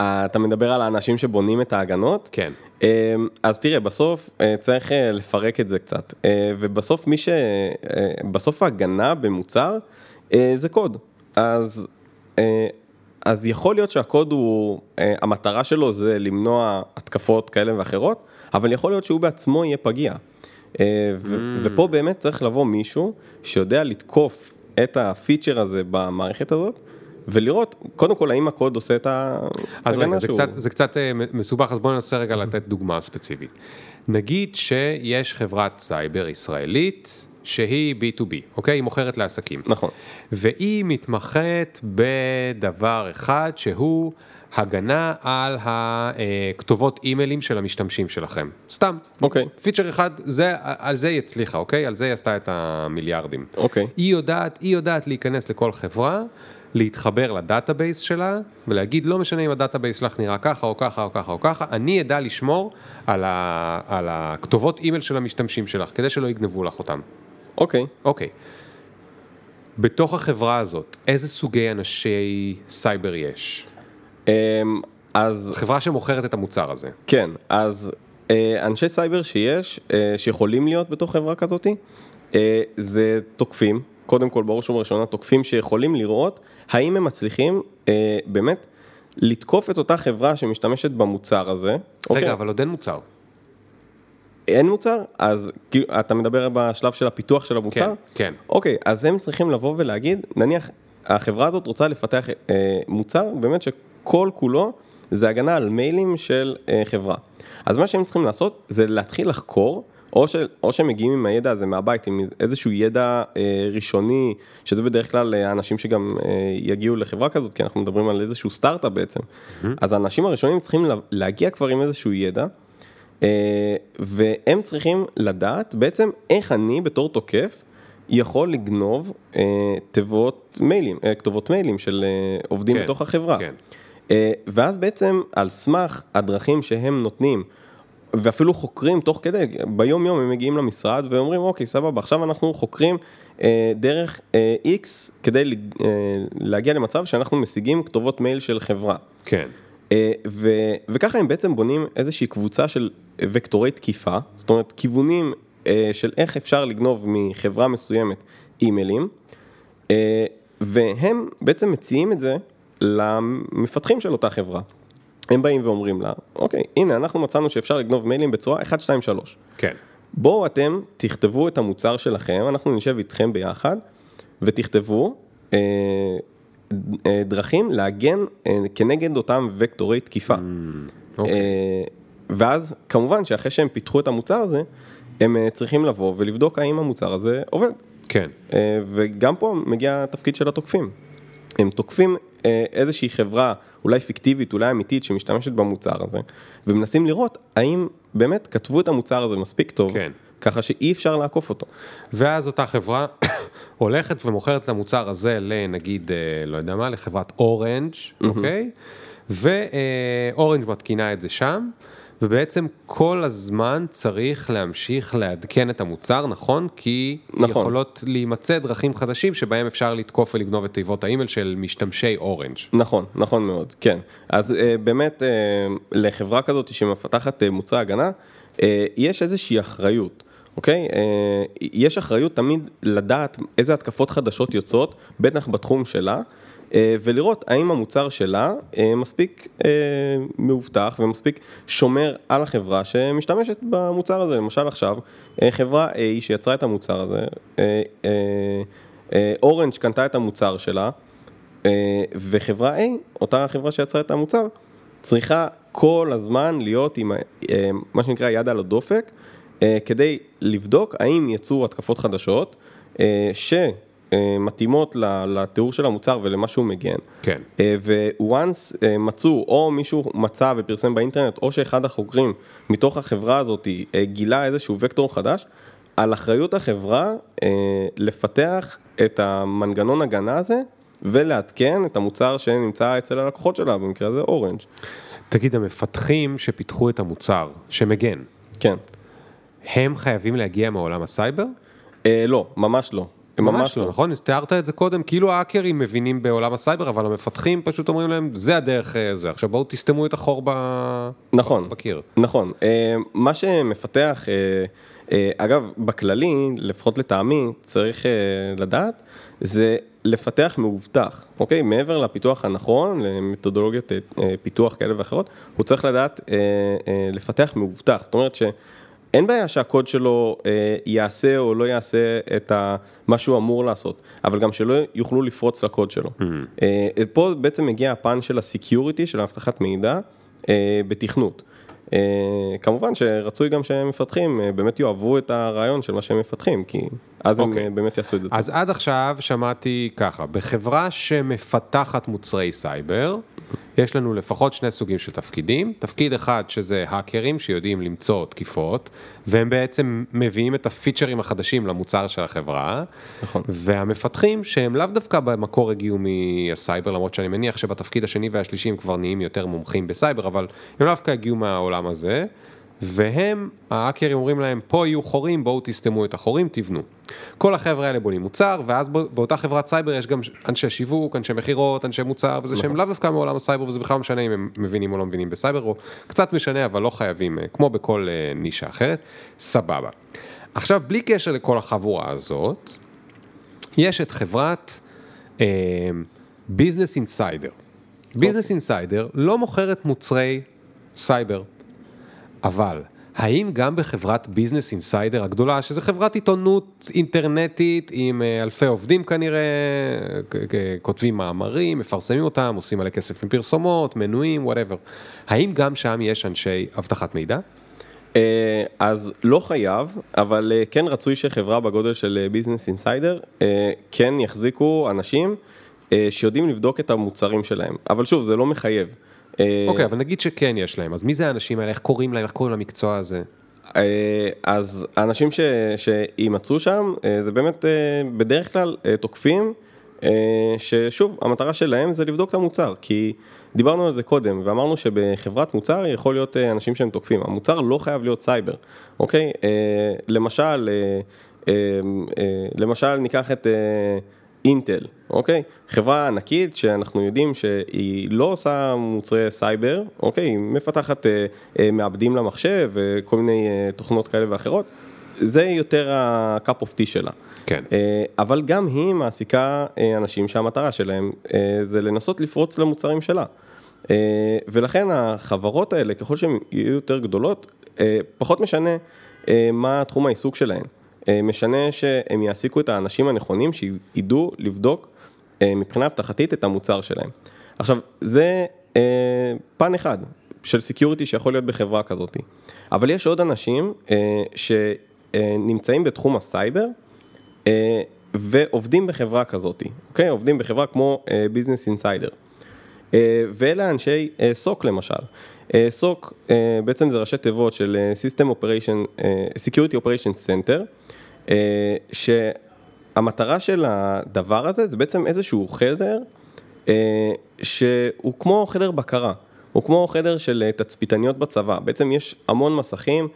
אתה מדבר על האנשים שבונים את ההגנות?
כן.
אה, אז תראה, בסוף צריך לפרק את זה קצת, ובסוף מי ש... בסוף ההגנה במוצר זה קוד. אז, אז יכול להיות שהקוד הוא, אה, המטרה שלו זה למנוע התקפות כאלה ואחרות, אבל יכול להיות שהוא בעצמו יהיה פגיע. אה, ו- ופה באמת צריך לבוא מישהו שיודע לתקוף את הפיצ'ר הזה במערכת הזאת, ולראות, קודם כל, האם הקוד עושה את ההגנה
אז רגע, זה
שהוא-
קצת, זה קצת אה, מסובך, אז בואו ננסה רגע לתת דוגמה ספציפית. נגיד שיש חברת סייבר ישראלית שהיא B2B, אוקיי? היא מוכרת לעסקים.
נכון.
והיא מתמחת בדבר אחד שהוא הגנה על הכתובות אימיילים של המשתמשים שלכם. סתם.
אוקיי.
פיצ'ר אחד, זה, על זה היא הצליחה, אוקיי? על זה היא עשתה את המיליארדים.
אוקיי.
היא יודעת, היא יודעת להיכנס לכל חברה, להתחבר ל database שלה, ולהגיד, לא משנה אם ה database שלך נראה ככה או ככה או ככה או ככה, אני אדע לשמור על, ה, על הכתובות אימייל של המשתמשים שלך, כדי שלא יגנבו לך אותם.
אוקיי.
אוקיי. בתוך החברה הזאת, איזה סוגי אנשי סייבר יש?
אמ, אז
חברה שמוכרת את המוצר הזה.
כן, אז אה, אנשי סייבר שיש, אה, שיכולים להיות בתוך חברה כזאת, אה, זה תוקפים, קודם כל בראש ובראשונה תוקפים שיכולים לראות האם הם מצליחים אה, באמת לתקוף את אותה חברה שמשתמשת במוצר הזה. אוקיי?
רגע, אבל עוד אין מוצר.
אין מוצר? אז כאילו, אתה מדבר בשלב של הפיתוח של המוצר?
כן, כן.
אוקיי, אז הם צריכים לבוא ולהגיד, נניח, החברה הזאת רוצה לפתח אה, מוצר באמת שכל כולו זה הגנה על מיילים של אה, חברה. אז מה שהם צריכים לעשות זה להתחיל לחקור, או, ש, או שהם מגיעים עם הידע הזה מהבית, עם איזשהו ידע אה, ראשוני, שזה בדרך כלל אה, האנשים שגם אה, יגיעו לחברה כזאת, כי אנחנו מדברים על איזשהו סטארט-אפ בעצם. Mm-hmm. אז האנשים הראשונים צריכים לה, להגיע כבר עם איזשהו ידע. אה, והם צריכים לדעת בעצם איך אני בתור תוקף יכול לגנוב אה, תיבות מיילים, אה, כתובות מיילים של אה, עובדים
כן,
בתוך החברה.
כן.
אה, ואז בעצם על סמך הדרכים שהם נותנים, ואפילו חוקרים תוך כדי, ביום יום הם מגיעים למשרד ואומרים אוקיי סבבה עכשיו אנחנו חוקרים אה, דרך אה, X כדי אה, להגיע למצב שאנחנו משיגים כתובות מייל של חברה.
כן.
אה, ו- וככה הם בעצם בונים איזושהי קבוצה של וקטורי תקיפה, זאת אומרת כיוונים אה, של איך אפשר לגנוב מחברה מסוימת אימיילים, אה, והם בעצם מציעים את זה למפתחים של אותה חברה. הם באים ואומרים לה, אוקיי, הנה אנחנו מצאנו שאפשר לגנוב מיילים בצורה 1, 2, 3.
כן.
בואו אתם תכתבו את המוצר שלכם, אנחנו נשב איתכם ביחד ותכתבו אה, דרכים להגן אה, כנגד אותם וקטורי תקיפה.
אוקיי.
אה, ואז כמובן שאחרי שהם פיתחו את המוצר הזה, הם אה, צריכים לבוא ולבדוק האם המוצר הזה עובד.
כן.
אה, וגם פה מגיע התפקיד של התוקפים. הם תוקפים אה, איזושהי חברה, אולי פיקטיבית, אולי אמיתית, שמשתמשת במוצר הזה, ומנסים לראות האם באמת כתבו את המוצר הזה מספיק טוב,
כן.
ככה שאי אפשר לעקוף אותו.
ואז אותה חברה הולכת ומוכרת את המוצר הזה לנגיד, אה, לא יודע מה, לחברת אורנג', אוקיי? ואורנג' מתקינה את זה שם, ובעצם כל הזמן צריך להמשיך לעדכן את המוצר, נכון? כי
נכון.
יכולות להימצא דרכים חדשים שבהם אפשר לתקוף ולגנוב את תיבות האימייל של משתמשי אורנג'.
נכון, נכון מאוד, כן. אז אה, באמת, אה, לחברה כזאת שמפתחת אה, מוצר הגנה, אה, יש איזושהי אחריות, אוקיי? אה, יש אחריות תמיד לדעת איזה התקפות חדשות יוצאות, בטח בתחום שלה. אה, ולראות האם המוצר שלה אה, מספיק מאובטח ומספיק שומר על החברה שמשתמשת במוצר הזה. למשל עכשיו, חברה A שיצרה את המוצר הזה, אורנג' קנתה את המוצר שלה, וחברה A, אותה חברה שיצרה את המוצר, צריכה כל הזמן להיות עם מה שנקרא יד על הדופק, כדי לבדוק האם יצאו התקפות חדשות, אה, שמתאימות לתיאור של המוצר ולמה שהוא מגן.
כן.
אה, once מצאו, או מישהו מצא ופרסם באינטרנט, או שאחד החוקרים מתוך החברה הזאת אה, גילה איזשהו וקטור חדש, על אחריות החברה אה, לפתח את המנגנון הגנה הזה ולעדכן את המוצר שנמצא אצל הלקוחות שלה, במקרה הזה Orange.
תגיד, המפתחים שפיתחו את המוצר, שמגן,
כן.
הם חייבים להגיע מעולם הסייבר?
אה, לא, ממש לא. הם
ממש לא, נכון? תיארת את זה קודם, כאילו האקרים מבינים בעולם הסייבר, אבל המפתחים פשוט אומרים להם, זה הדרך אה, זה, עכשיו בואו תסתמו את החור ב...
נכון.
בקיר.
נכון, אה, מה שמפתח, אה, אה, אגב, בכללי, לפחות לטעמי, צריך אה, לדעת, זה לפתח מאובטח, אוקיי? מעבר לפיתוח הנכון, למתודולוגיות אה, אה, פיתוח כאלה ואחרות, הוא צריך לדעת אה, אה, לפתח מאובטח, זאת אומרת שאין בעיה שהקוד שלו אה, יעשה או לא יעשה את ה, מה שהוא אמור לעשות, אבל גם שלא יוכלו לפרוץ לקוד שלו. אה, פה בעצם מגיע הפן של ה security, של האבטחת מידע, אה, בתכנות. אה, כמובן שרצוי גם שמפתחים אה, באמת יאהבו את הרעיון של מה שהם מפתחים, כי אז הם
אוקיי.
אה, באמת יעשו את זה טוב.
אז עד עכשיו שמעתי ככה, בחברה שמפתחת מוצרי סייבר, יש לנו לפחות שני סוגים של תפקידים. תפקיד אחד שזה האקרים שיודעים למצוא תקיפות, והם בעצם מביאים את הפיצ'רים החדשים למוצר של החברה.
נכון.
והמפתחים שהם לאו דווקא במקור הגיעו מהסייבר, למרות שאני מניח שבתפקיד השני והשלישי הם כבר נהיים יותר מומחים בסייבר, אבל הם לאו דווקא הגיעו מהעולם הזה. והם, ההאקרים אומרים להם, פה יהיו חורים, בואו תסתמו את החורים, תבנו. כל החבר'ה האלה בונים מוצר, ואז בא- באותה חברת סייבר יש גם אנשי שיווק, אנשי מכירות, אנשי מוצר, וזה שהם לאו דווקא מעולם הסייבר, וזה בכלל לא משנה אם הם מבינים או לא מבינים בסייבר, או קצת משנה, אבל לא חייבים, אה, כמו בכל אה, נישה אחרת, סבבה. עכשיו, בלי קשר לכל החבורה הזאת, יש את חברת Business Insider. Business Insider לא מוכרת מוצרי סייבר, אבל האם גם בחברת Business Insider הגדולה, שזו חברת עיתונות אינטרנטית עם אה, אלפי עובדים כנראה, כותבים מאמרים, מפרסמים אותם, עושים מלא כסף עם פרסומות, מנויים, whatever, האם גם שם יש אנשי אבטחת מידע?
אה, אז לא חייב, אבל אה, כן רצוי שחברה בגודל של Business Insider כן יחזיקו אנשים שיודעים לבדוק את המוצרים שלהם. אבל שוב, זה לא מחייב. אה,
אוקיי, אבל נגיד שכן יש להם, אז מי זה האנשים האלה, איך קוראים להם, איך קוראים למקצוע הזה?
אה, אז האנשים שיימצאו שם, אה, זה באמת בדרך כלל תוקפים, ששוב, המטרה שלהם זה לבדוק את המוצר, כי דיברנו על זה קודם, ואמרנו שבחברת מוצר יכול להיות אנשים שהם תוקפים, המוצר לא חייב להיות סייבר, אוקיי? למשל, למשל ניקח את... אה, אינטל, אוקיי? חברה ענקית שאנחנו יודעים שהיא לא עושה מוצרי סייבר, אוקיי? היא מפתחת אה, אה, מעבדים למחשב וכל מיני אה, תוכנות כאלה ואחרות. זה יותר ה-cup of tea שלה.
כן.
אה, אבל גם היא מעסיקה אה, אנשים שהמטרה שלהם אה, זה לנסות לפרוץ למוצרים שלה. אה, ולכן החברות האלה, ככל שהן יהיו יותר גדולות, אה, פחות משנה אה, מה תחום העיסוק שלהן. אה, משנה שהם יעסיקו את האנשים הנכונים שידעו לבדוק אה, מבחינה אבטחתית את המוצר שלהם. עכשיו, זה אה, פן אחד של security שיכול להיות בחברה כזאת. אבל יש עוד אנשים שנמצאים בתחום הסייבר, ועובדים בחברה כזאת, אוקיי? עובדים בחברה כמו Business Insider. ואלה אנשי SOC למשל. SOC בעצם זה ראשי תיבות של System Operation, Security Operation Center, שהמטרה של הדבר הזה זה בעצם איזשהו חדר אה, שהוא כמו חדר בקרה, הוא כמו חדר של אה, תצפיתניות בצבא, בעצם יש המון מסכים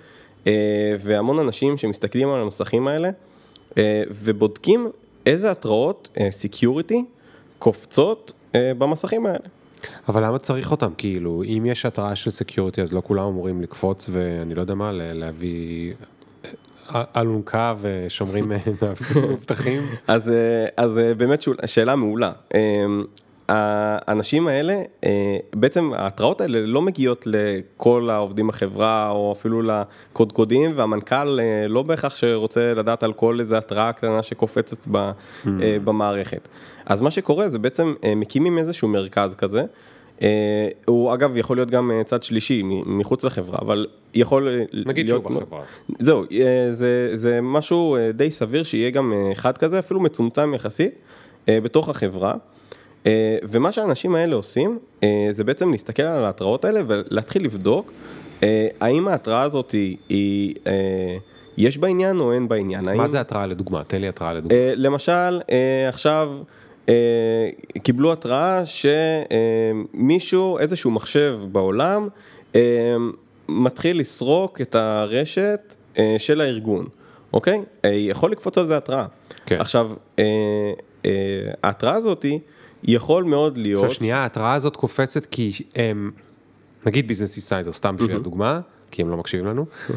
אה, והמון אנשים שמסתכלים על המסכים האלה אה, ובודקים איזה התראות אה, Security קופצות אה, במסכים האלה.
אבל למה צריך אותם? כאילו, אם יש התראה של security, אז לא כולם אמורים לקפוץ ואני לא יודע מה, להביא אה, אלונקה ושומרים מאבטחים?
אז, אה, אז אה, באמת שאלה מעולה. אה, האנשים האלה, בעצם ההתראות האלה לא מגיעות לכל העובדים בחברה או אפילו לקודקודים והמנכ"ל לא בהכרח שרוצה לדעת על כל איזה התראה קטנה שקופצת
Mm.
אה, במערכת. אז מה שקורה זה בעצם מקימים איזשהו מרכז כזה. אה, הוא אגב יכול להיות גם אה, צד שלישי מחוץ לחברה, אבל יכול אה,
נגיד
להיות...
שהוא בחברה.
זהו, זה, זה משהו די סביר שיהיה גם אחד כזה, אפילו מצומצם יחסית, בתוך החברה. ומה שהאנשים האלה עושים, זה בעצם להסתכל על ההתראות האלה ולהתחיל לבדוק האם ההתראה הזאת היא, היא יש בה עניין או אין בה עניין. האם,
מה זה התראה לדוגמה? תן לי התראה לדוגמה.
למשל, עכשיו אה, קיבלו התראה שמישהו, איזשהו מחשב בעולם, אה, מתחיל לסרוק את הרשת אה, של הארגון, אוקיי? אה, יכול לקפוץ על זה התראה.
כן.
עכשיו, אה, אה, ההתראה הזאת יכול מאוד להיות...
עכשיו שנייה, ההתראה הזאת קופצת כי הם, נגיד Business Insider, סתם בשביל הדוגמה, כי הם לא מקשיבים לנו,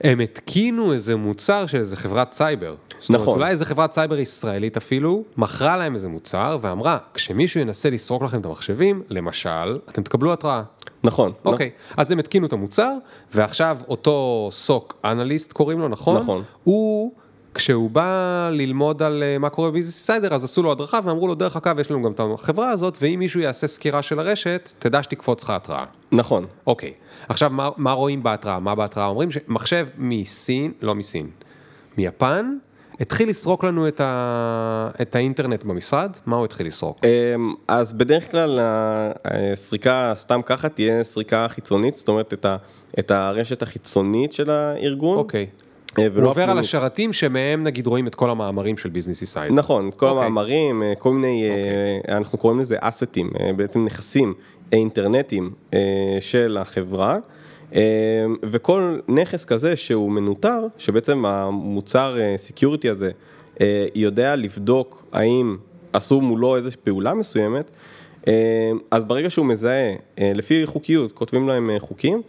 הם התקינו איזה מוצר של איזה חברת סייבר. זאת אומרת,
נכון.
אולי איזה חברת סייבר ישראלית אפילו, מכרה להם איזה מוצר ואמרה, כשמישהו ינסה לסרוק לכם את המחשבים, למשל, אתם תקבלו התראה.
נכון.
אוקיי, אז הם התקינו את המוצר, ועכשיו אותו סוק אנליסט קוראים לו, נכון?
נכון.
הוא כשהוא בא ללמוד על אה, מה קורה בביזנס סיידר, אז עשו לו הדרכה ואמרו לו, דרך אגב, יש לנו גם את החברה הזאת, ואם מישהו יעשה סקירה של הרשת, תדע שתקפוץ לך התראה.
נכון.
אוקיי, עכשיו מה, מה רואים בהתראה? מה בהתראה אומרים? שמחשב מסין, לא מסין, מיפן, התחיל לסרוק לנו את, ה... את האינטרנט במשרד, מה הוא התחיל לסרוק?
אמ, אז בדרך כלל הסריקה סתם ככה תהיה סריקה חיצונית, זאת אומרת את, ה, את הרשת החיצונית של הארגון.
אוקיי.
אה,
הוא
ולא
עובר על. השרתים שמהם נגיד רואים את כל המאמרים של Business Insider.
נכון, כל
אוקיי.
המאמרים, אה, כל מיני, אה, אנחנו קוראים לזה assetים, אה, בעצם נכסים אינטרנטיים אה, של החברה, אה, וכל נכס כזה שהוא מנוטר, שבעצם המוצר security הזה אה, יודע לבדוק האם עשו מולו איזושהי פעולה מסוימת, אה, אז ברגע שהוא מזהה, אה, לפי חוקיות, כותבים להם אה, חוקים, אה,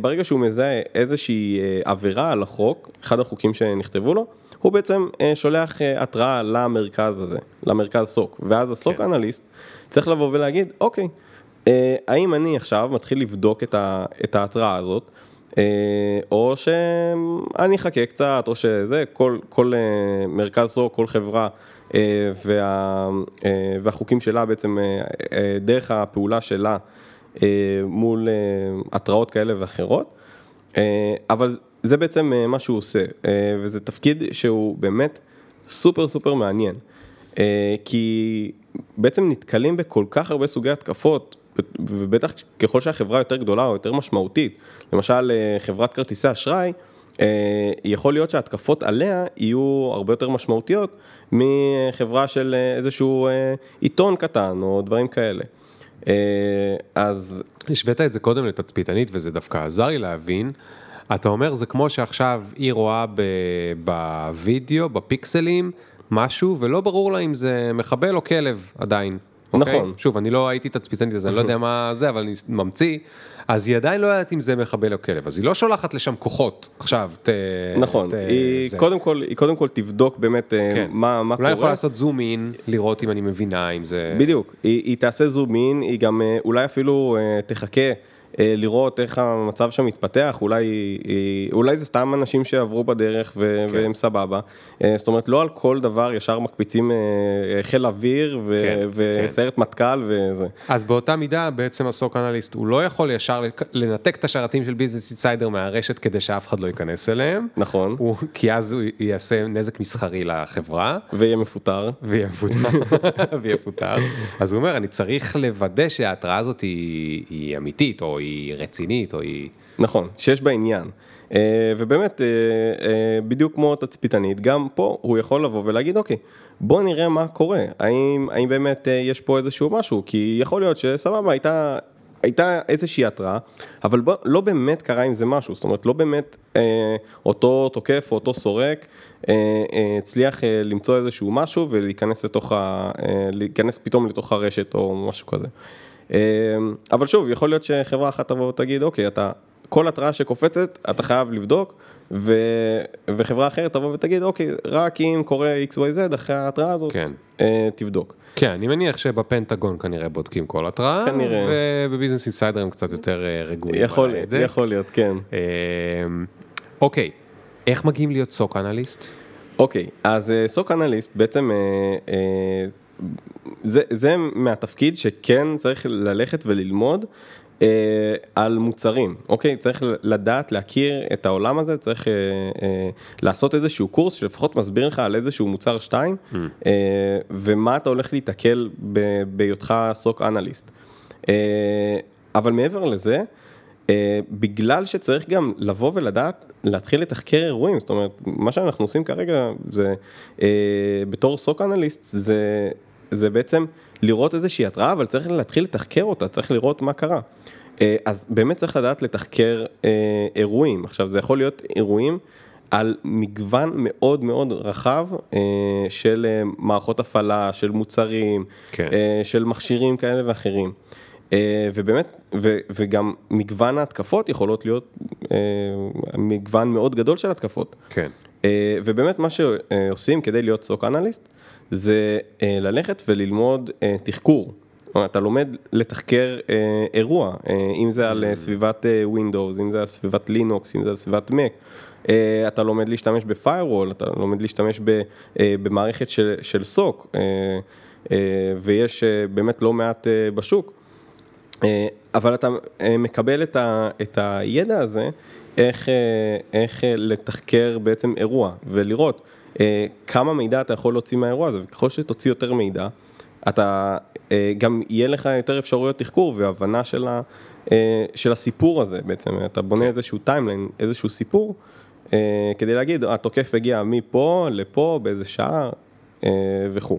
ברגע שהוא מזהה איזושהי אה, עבירה על החוק, אחד החוקים שנכתבו לו, הוא בעצם אה, שולח אה, התראה למרכז הזה, למרכז סוק, ואז הסוק
כן.
אנליסט צריך לבוא ולהגיד, אוקיי, אה, האם אני עכשיו מתחיל לבדוק את, את ההתראה הזאת, אה, או שאני אחכה קצת, או שזה, כל, כל אה, מרכז סוק, כל חברה אה, וה, אה, והחוקים שלה בעצם, אה, אה, דרך הפעולה שלה אה, מול אה, התראות כאלה ואחרות, אה, אבל זה בעצם אה, מה שהוא עושה, אה, וזה תפקיד שהוא באמת סופר סופר מעניין, אה, כי בעצם נתקלים בכל כך הרבה סוגי התקפות, ובטח ככל שהחברה יותר גדולה או יותר משמעותית, למשל אה, חברת כרטיסי אשראי, אה, יכול להיות שההתקפות עליה יהיו הרבה יותר משמעותיות מחברה של אה, איזשהו אה, עיתון קטן או דברים כאלה. אה, אז
השווית את זה קודם לתצפיתנית וזה דווקא עזר לי להבין. אתה אומר זה כמו שעכשיו היא רואה בווידאו, בפיקסלים, משהו, ולא ברור לה אם זה מחבל או כלב עדיין. אוקיי?
נכון.
שוב, אני לא הייתי תצפיתנית אז אני לא יודע מה זה, אבל אני ממציא. אז היא עדיין לא יודעת אם זה מחבל או כלב, אז היא לא שולחת לשם כוחות. עכשיו, ת...
נכון,
ת-
היא
זה.
קודם כל, היא קודם כל תבדוק באמת אה,
כן.
מה, מה
אולי
קורה.
יכולה לעשות זום אין, לראות אם אני מבינה אם זה...
בדיוק, היא, היא תעשה זום אין, היא גם אה, אולי אפילו אה, תחכה לראות איך המצב שם מתפתח, אולי, היא, אולי זה סתם אנשים שעברו בדרך ו,
כן.
והם סבבה. אה, זאת אומרת, לא על כל דבר ישר מקפיצים אה, אה, חיל אוויר ו,
כן,
וסיירת מטכ"ל וזה.
אז באותה מידה בעצם הסוק אנליסט הוא לא יכול ישר לנתק את השרתים של ביזנס אינסיידר מהרשת כדי שאף אחד לא ייכנס אליהם.
נכון,
הוא, כי אז הוא יעשה נזק מסחרי לחברה
ויהיה מפוטר.
ויפוטר, ויפוטר. אז הוא אומר אני צריך לוודא שההתראה הזאת היא, היא אמיתית או היא רצינית או היא...
נכון, שיש בה עניין. אה, ובאמת, אה, אה, בדיוק כמו תצפיתנית, גם פה הוא יכול לבוא ולהגיד, אוקיי, בוא נראה מה קורה, האם, האם באמת יש פה איזשהו משהו, כי יכול להיות שסבבה, הייתה, הייתה איזושהי התראה, אבל בוא, לא באמת קרה עם זה משהו, זאת אומרת, לא באמת אה, אותו תוקף או אותו סורק אה, אה, הצליח אה, למצוא איזשהו משהו ולהיכנס לתוך ה... אה, להיכנס פתאום לתוך הרשת או משהו כזה. אה, אבל שוב, יכול להיות שחברה אחת תבוא ותגיד, אוקיי, אתה, כל התראה שקופצת, אתה חייב לבדוק, ו, וחברה אחרת תבוא ותגיד, אוקיי, רק אם קורה XYZ אחרי ההתראה הזאת,
כן.
אה, תבדוק.
כן, אני מניח שבפנטגון כנראה בודקים כל התראה,
כנראה.
ובביזנס אינסיידר הם קצת יותר אה, רגועים.
יכול. יכול להיות, כן.
אמ, אוקיי, איך מגיעים להיות סוק אנליסט?
אוקיי, אז אה, סוק אנליסט בעצם, זה, זה מהתפקיד שכן צריך ללכת וללמוד אה, על מוצרים, אוקיי? צריך לדעת, להכיר את העולם הזה, צריך אה, אה, לעשות איזשהו קורס שלפחות מסביר לך על איזשהו מוצר שתיים, אה, ומה אתה הולך להיתקל בהיותך סוק אנליסט. אה, אבל מעבר לזה, אה, בגלל שצריך גם לבוא ולדעת, להתחיל לתחקר אירועים, זאת אומרת, מה שאנחנו עושים כרגע זה, אה, בתור סוק אנליסט, זה, זה בעצם לראות איזושהי התראה, אבל צריך להתחיל לתחקר אותה, צריך לראות מה קרה. אה, אז באמת צריך לדעת לתחקר אה, אירועים. עכשיו, זה יכול להיות אירועים על מגוון מאוד מאוד רחב אה, של מערכות הפעלה, של מוצרים,
כן.
של מכשירים כאלה ואחרים. ובאמת, ו, וגם מגוון ההתקפות יכולות להיות מגוון מאוד גדול של התקפות.
כן.
ובאמת מה שעושים כדי להיות סוק אנליסט, זה אה, ללכת וללמוד אה, תחקור. אתה לומד לתחקר אה, אירוע, אה, אם זה על אה, סביבת אה, Windows, אם זה על סביבת לינוקס, אם זה על סביבת Mac. אה, אתה לומד להשתמש ב-firewall, אתה לומד להשתמש ב, אה, במערכת של, של SOC, אה, אה, ויש אה, באמת לא מעט אה, בשוק. אה, אבל אתה אה, מקבל את, ה, את הידע הזה, איך, אה, איך אה, לתחקר בעצם אירוע, ולראות כמה מידע אתה יכול להוציא מהאירוע הזה, וככל שתוציא יותר מידע, אתה, אה, גם יהיה לך יותר אפשרויות תחקור והבנה של, ה, אה, של הסיפור הזה בעצם, אתה בונה איזשהו timeline, איזשהו סיפור, אה, כדי להגיד, התוקף הגיע מפה לפה, באיזה שעה אה, וכו'.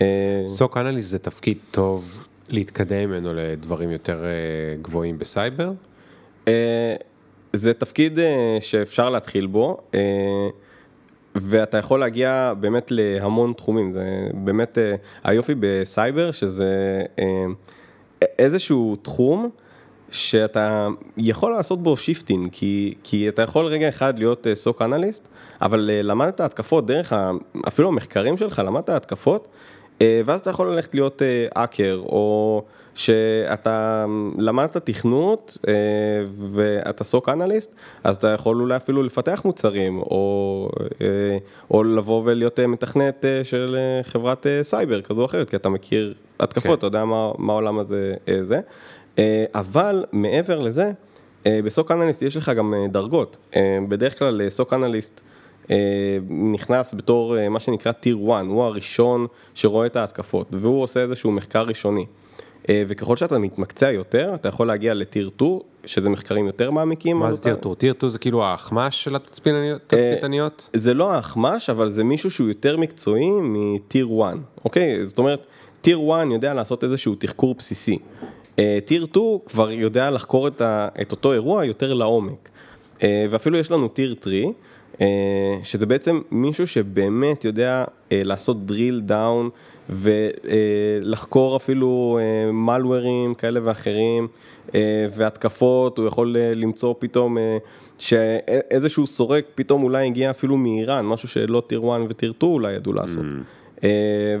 אה,
SOC analyst זה תפקיד טוב להתקדם ממנו לדברים יותר אה, גבוהים בסייבר?
אה, זה תפקיד אה, שאפשר להתחיל בו, אה, ואתה יכול להגיע באמת להמון תחומים, זה באמת אה, היופי בסייבר, שזה אה, איזשהו תחום שאתה יכול לעשות בו shifting, כי, כי אתה יכול רגע אחד להיות SOC analyst, אבל אה, למדת התקפות דרך, ה, אפילו המחקרים שלך, למדת התקפות, אה, ואז אתה יכול ללכת להיות האקר, או שאתה למדת תכנות אה, ואתה סוק אנליסט, אז אתה יכול אולי אפילו לפתח מוצרים, או, אה, או לבוא ולהיות מתכנת של חברת סייבר כזו או אחרת, כי אתה מכיר התקפות, כן. אתה יודע מה, מה העולם הזה זה. אבל מעבר לזה, בסוק אנליסט יש לך גם דרגות. בדרך כלל סוק אנליסט, נכנס בתור מה שנקרא טיר 1, הוא הראשון שרואה את ההתקפות, והוא עושה איזשהו מחקר ראשוני. וככל שאתה מתמקצע יותר, אתה יכול להגיע לטיר 2, שזה מחקרים יותר מעמיקים.
מה זה טיר 2? טיר 2 זה כאילו האחמ"ש של התצפיתניות?
זה לא האחמ"ש, אבל זה מישהו שהוא יותר מקצועי מטיר 1, אוקיי? זאת אומרת, טיר 1 יודע לעשות איזשהו תחקור בסיסי. טיר 2 כבר יודע לחקור את אותו אירוע יותר לעומק. ואפילו יש לנו טיר 3. שזה בעצם מישהו שבאמת יודע לעשות drill down ולחקור אפילו מלוורים כאלה ואחרים והתקפות, הוא יכול למצוא פתאום שאיזשהו סורק פתאום אולי הגיע אפילו מאיראן, משהו שלא טיר 1 וטיר 2 אולי ידעו לעשות, mm.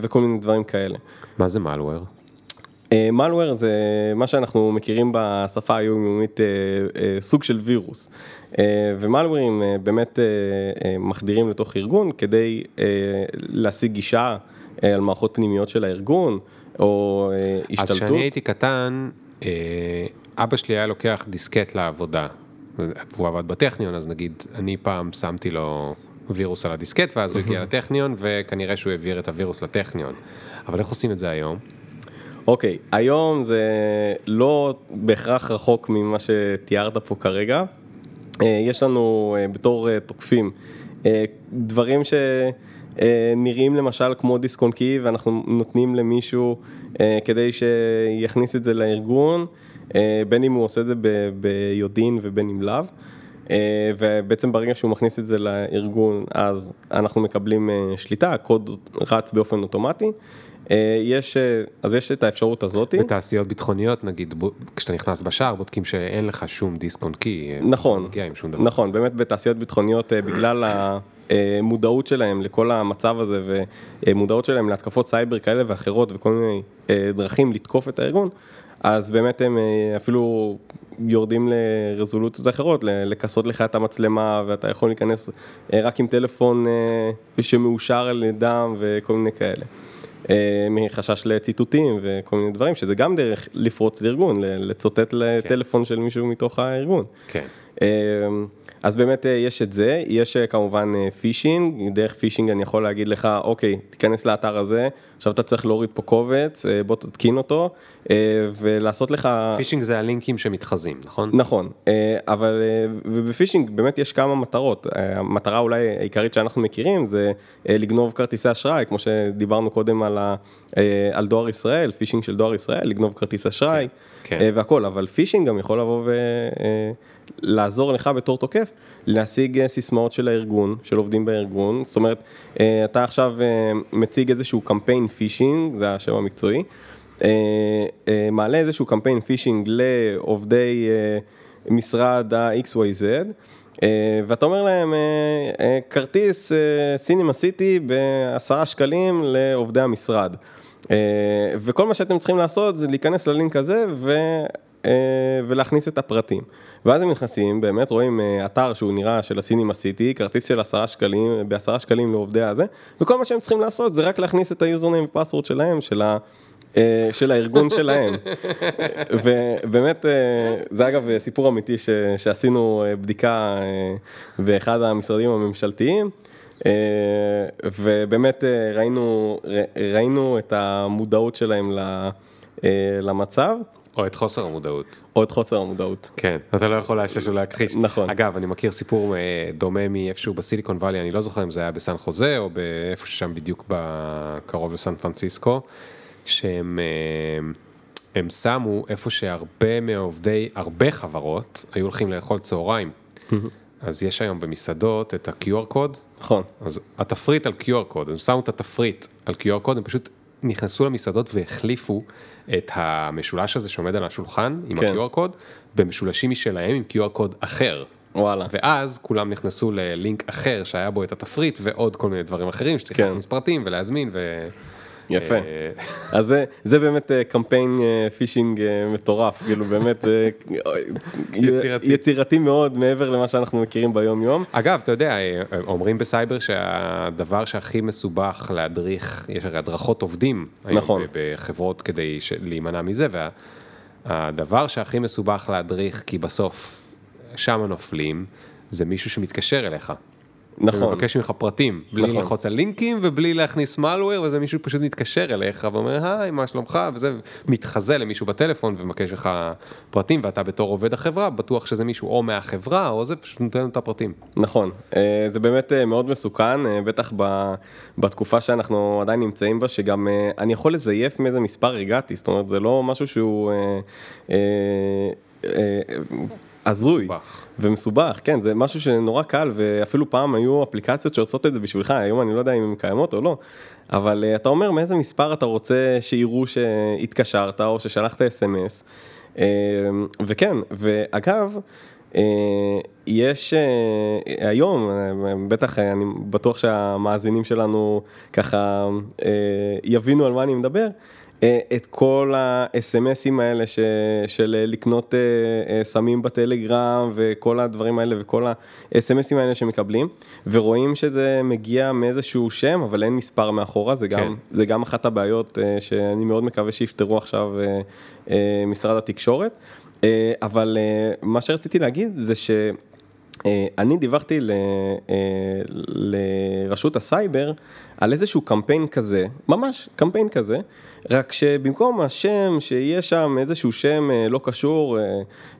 וכל מיני דברים כאלה.
מה זה מלוור?
מלוור זה מה שאנחנו מכירים בשפה היומיומית סוג של וירוס. ומלוורים באמת מחדירים לתוך ארגון כדי להשיג גישה על מערכות פנימיות של הארגון, או השתלטות.
אז כשאני הייתי קטן, אבא שלי היה לוקח דיסקט לעבודה, הוא עבד בטכניון, אז נגיד, אני פעם שמתי לו וירוס על הדיסקט, ואז הוא הגיע לטכניון, וכנראה שהוא העביר את הווירוס לטכניון. אבל איך עושים את זה היום?
אוקיי, okay, היום זה לא בהכרח רחוק ממה שתיארת פה כרגע. יש לנו בתור תוקפים דברים שנראים למשל כמו דיסק און קי ואנחנו נותנים למישהו כדי שיכניס את זה לארגון, בין אם הוא עושה את זה ביודעין ובין אם לאו. ובעצם ברגע שהוא מכניס את זה לארגון אז אנחנו מקבלים שליטה, הקוד רץ באופן אוטומטי. יש, אז יש את האפשרות הזאת.
בתעשיות ביטחוניות נגיד, כשאתה נכנס בשער בודקים שאין לך שום דיסק און קי.
נכון, נכון, באמת בתעשיות ביטחוניות בגלל המודעות שלהם לכל המצב הזה ומודעות שלהם להתקפות סייבר כאלה ואחרות וכל מיני דרכים לתקוף את הארגון, אז באמת הם אפילו יורדים לרזולוציות אחרות, לכסות לך את המצלמה ואתה יכול להיכנס רק עם טלפון שמאושר על ידם וכל מיני כאלה. מחשש לציטוטים וכל מיני דברים, שזה גם דרך לפרוץ לארגון, לצוטט לטלפון של מישהו מתוך הארגון.
כן.
אז באמת יש את זה, יש כמובן פישינג, דרך פישינג אני יכול להגיד לך, אוקיי, תיכנס לאתר הזה, עכשיו אתה צריך להוריד פה קובץ, בוא תתקין אותו, ולעשות לך...
phishing זה הלינקים שמתחזים, נכון?
נכון, אבל וב phishing באמת יש כמה מטרות, המטרה אולי העיקרית שאנחנו מכירים זה לגנוב כרטיסי אשראי, כמו שדיברנו קודם על, ה, על דואר ישראל, phishing של דואר ישראל, לגנוב כרטיס אשראי, כן, כן. והכל, אבל phishing גם יכול לבוא ו... לעזור לך בתור תוקף להשיג סיסמאות של הארגון, של עובדים בארגון, זאת אומרת, אתה עכשיו מציג איזשהו קמפיין phishing, זה השם המקצועי, מעלה איזשהו קמפיין phishing לעובדי משרד ה-XYZ, ואתה אומר להם, כרטיס סינימה סיטי בעשרה שקלים לעובדי המשרד. אה, וכל מה שאתם צריכים לעשות זה להיכנס ללינק הזה ו... אה, ולהכניס את הפרטים. ואז הם נכנסים, באמת רואים אה, אתר שהוא נראה של הסינימה סיטי, כרטיס של עשרה שקלים, בעשרה שקלים לעובדי הזה, וכל מה שהם צריכים לעשות זה רק להכניס את היוזרניים ופסוורד שלהם, של ה... של הארגון שלהם. ובאמת, זה אגב סיפור אמיתי ש, שעשינו בדיקה באחד המשרדים הממשלתיים. אה, ובאמת אה, ראינו, ראינו את המודעות שלהם אה, למצב,
או את חוסר המודעות.
או את חוסר המודעות.
כן, אתה לא יכול לאשש או להכחיש.
נכון.
אגב, אני מכיר סיפור דומה מאיפשהו בסיליקון וואלי, אני לא זוכר אם זה היה בסן חוזה או באיפה ששם בדיוק קרוב לסן פרנסיסקו, שהם הם שמו איפה שהרבה מעובדי, הרבה חברות היו הולכים לאכול צהריים. אז יש היום במסעדות את ה-QR קוד,
נכון,
אז התפריט על QR קוד, הם שמו את התפריט על QR קוד, הם פשוט נכנסו למסעדות והחליפו את המשולש הזה שעומד על השולחן עם
כן.
ה-QR קוד, במשולשים משלהם עם QR קוד אחר.
וואלה.
ואז כולם נכנסו ללינק אחר שהיה בו את התפריט ועוד כל מיני דברים אחרים שצריך
כן.
להכניס פרטים ולהזמין ו...
יפה.
אה,
אז זה, זה באמת אה, קמפיין אה, פישינג מטורף, כאילו באמת
יצירתי.
יצירתי מאוד מעבר למה שאנחנו מכירים ביום יום.
אגב, אתה יודע, אומרים בסייבר שהדבר שהכי מסובך להדריך, יש הרי הדרכות עובדים.
נכון.
בחברות כדי להימנע מזה, והדבר שהכי מסובך להדריך, כי בסוף שם נופלים, זה מישהו שמתקשר אליך.
נכון,
ומבקש ממך פרטים, בלי
נכון.
ללחוץ על לינקים ובלי להכניס malware, וזה מישהו פשוט מתקשר אליך ואומר, היי, מה שלומך, וזה מתחזה למישהו בטלפון ומבקש לך פרטים, ואתה בתור עובד החברה, בטוח שזה מישהו או מהחברה, או זה פשוט נותן את הפרטים.
נכון. אה, זה באמת אה, מאוד מסוכן, אה, בטח ב- בתקופה שאנחנו עדיין נמצאים בה, שגם אני יכול לזייף מאיזה מספר הגעתי, זאת אומרת, זה לא משהו שהוא... הזוי
מסובך.
ומסובך, כן, זה משהו שנורא קל ואפילו פעם היו אפליקציות שעושות את זה בשבילך, היום אני לא יודע אם הן קיימות או לא, אבל אה, אתה אומר מאיזה מספר אתה רוצה שיראו שהתקשרת או ששלחת אס.אם.אס, אה, וכן, ואגב, אה, יש היום, בטח אני בטוח שהמאזינים שלנו ככה יבינו על מה אני מדבר, את כל ה-SMSים האלה ש, של אה, לקנות אה, אה, סמים בטלגרם וכל הדברים האלה וכל ה-SMSים האלה שמקבלים ורואים שזה מגיע מאיזשהו שם אבל אין מספר מאחורה זה גם,
כן.
זה גם אחת הבעיות אה, שאני מאוד מקווה שיפתרו עכשיו אה, אה, משרד התקשורת אה, אבל אה, מה שרציתי להגיד זה ש... אה, אני דיווחתי ל, אה, לרשות הסייבר על איזשהו קמפיין כזה, ממש קמפיין כזה, רק שבמקום השם שיהיה שם איזשהו שם אה, לא קשור אה,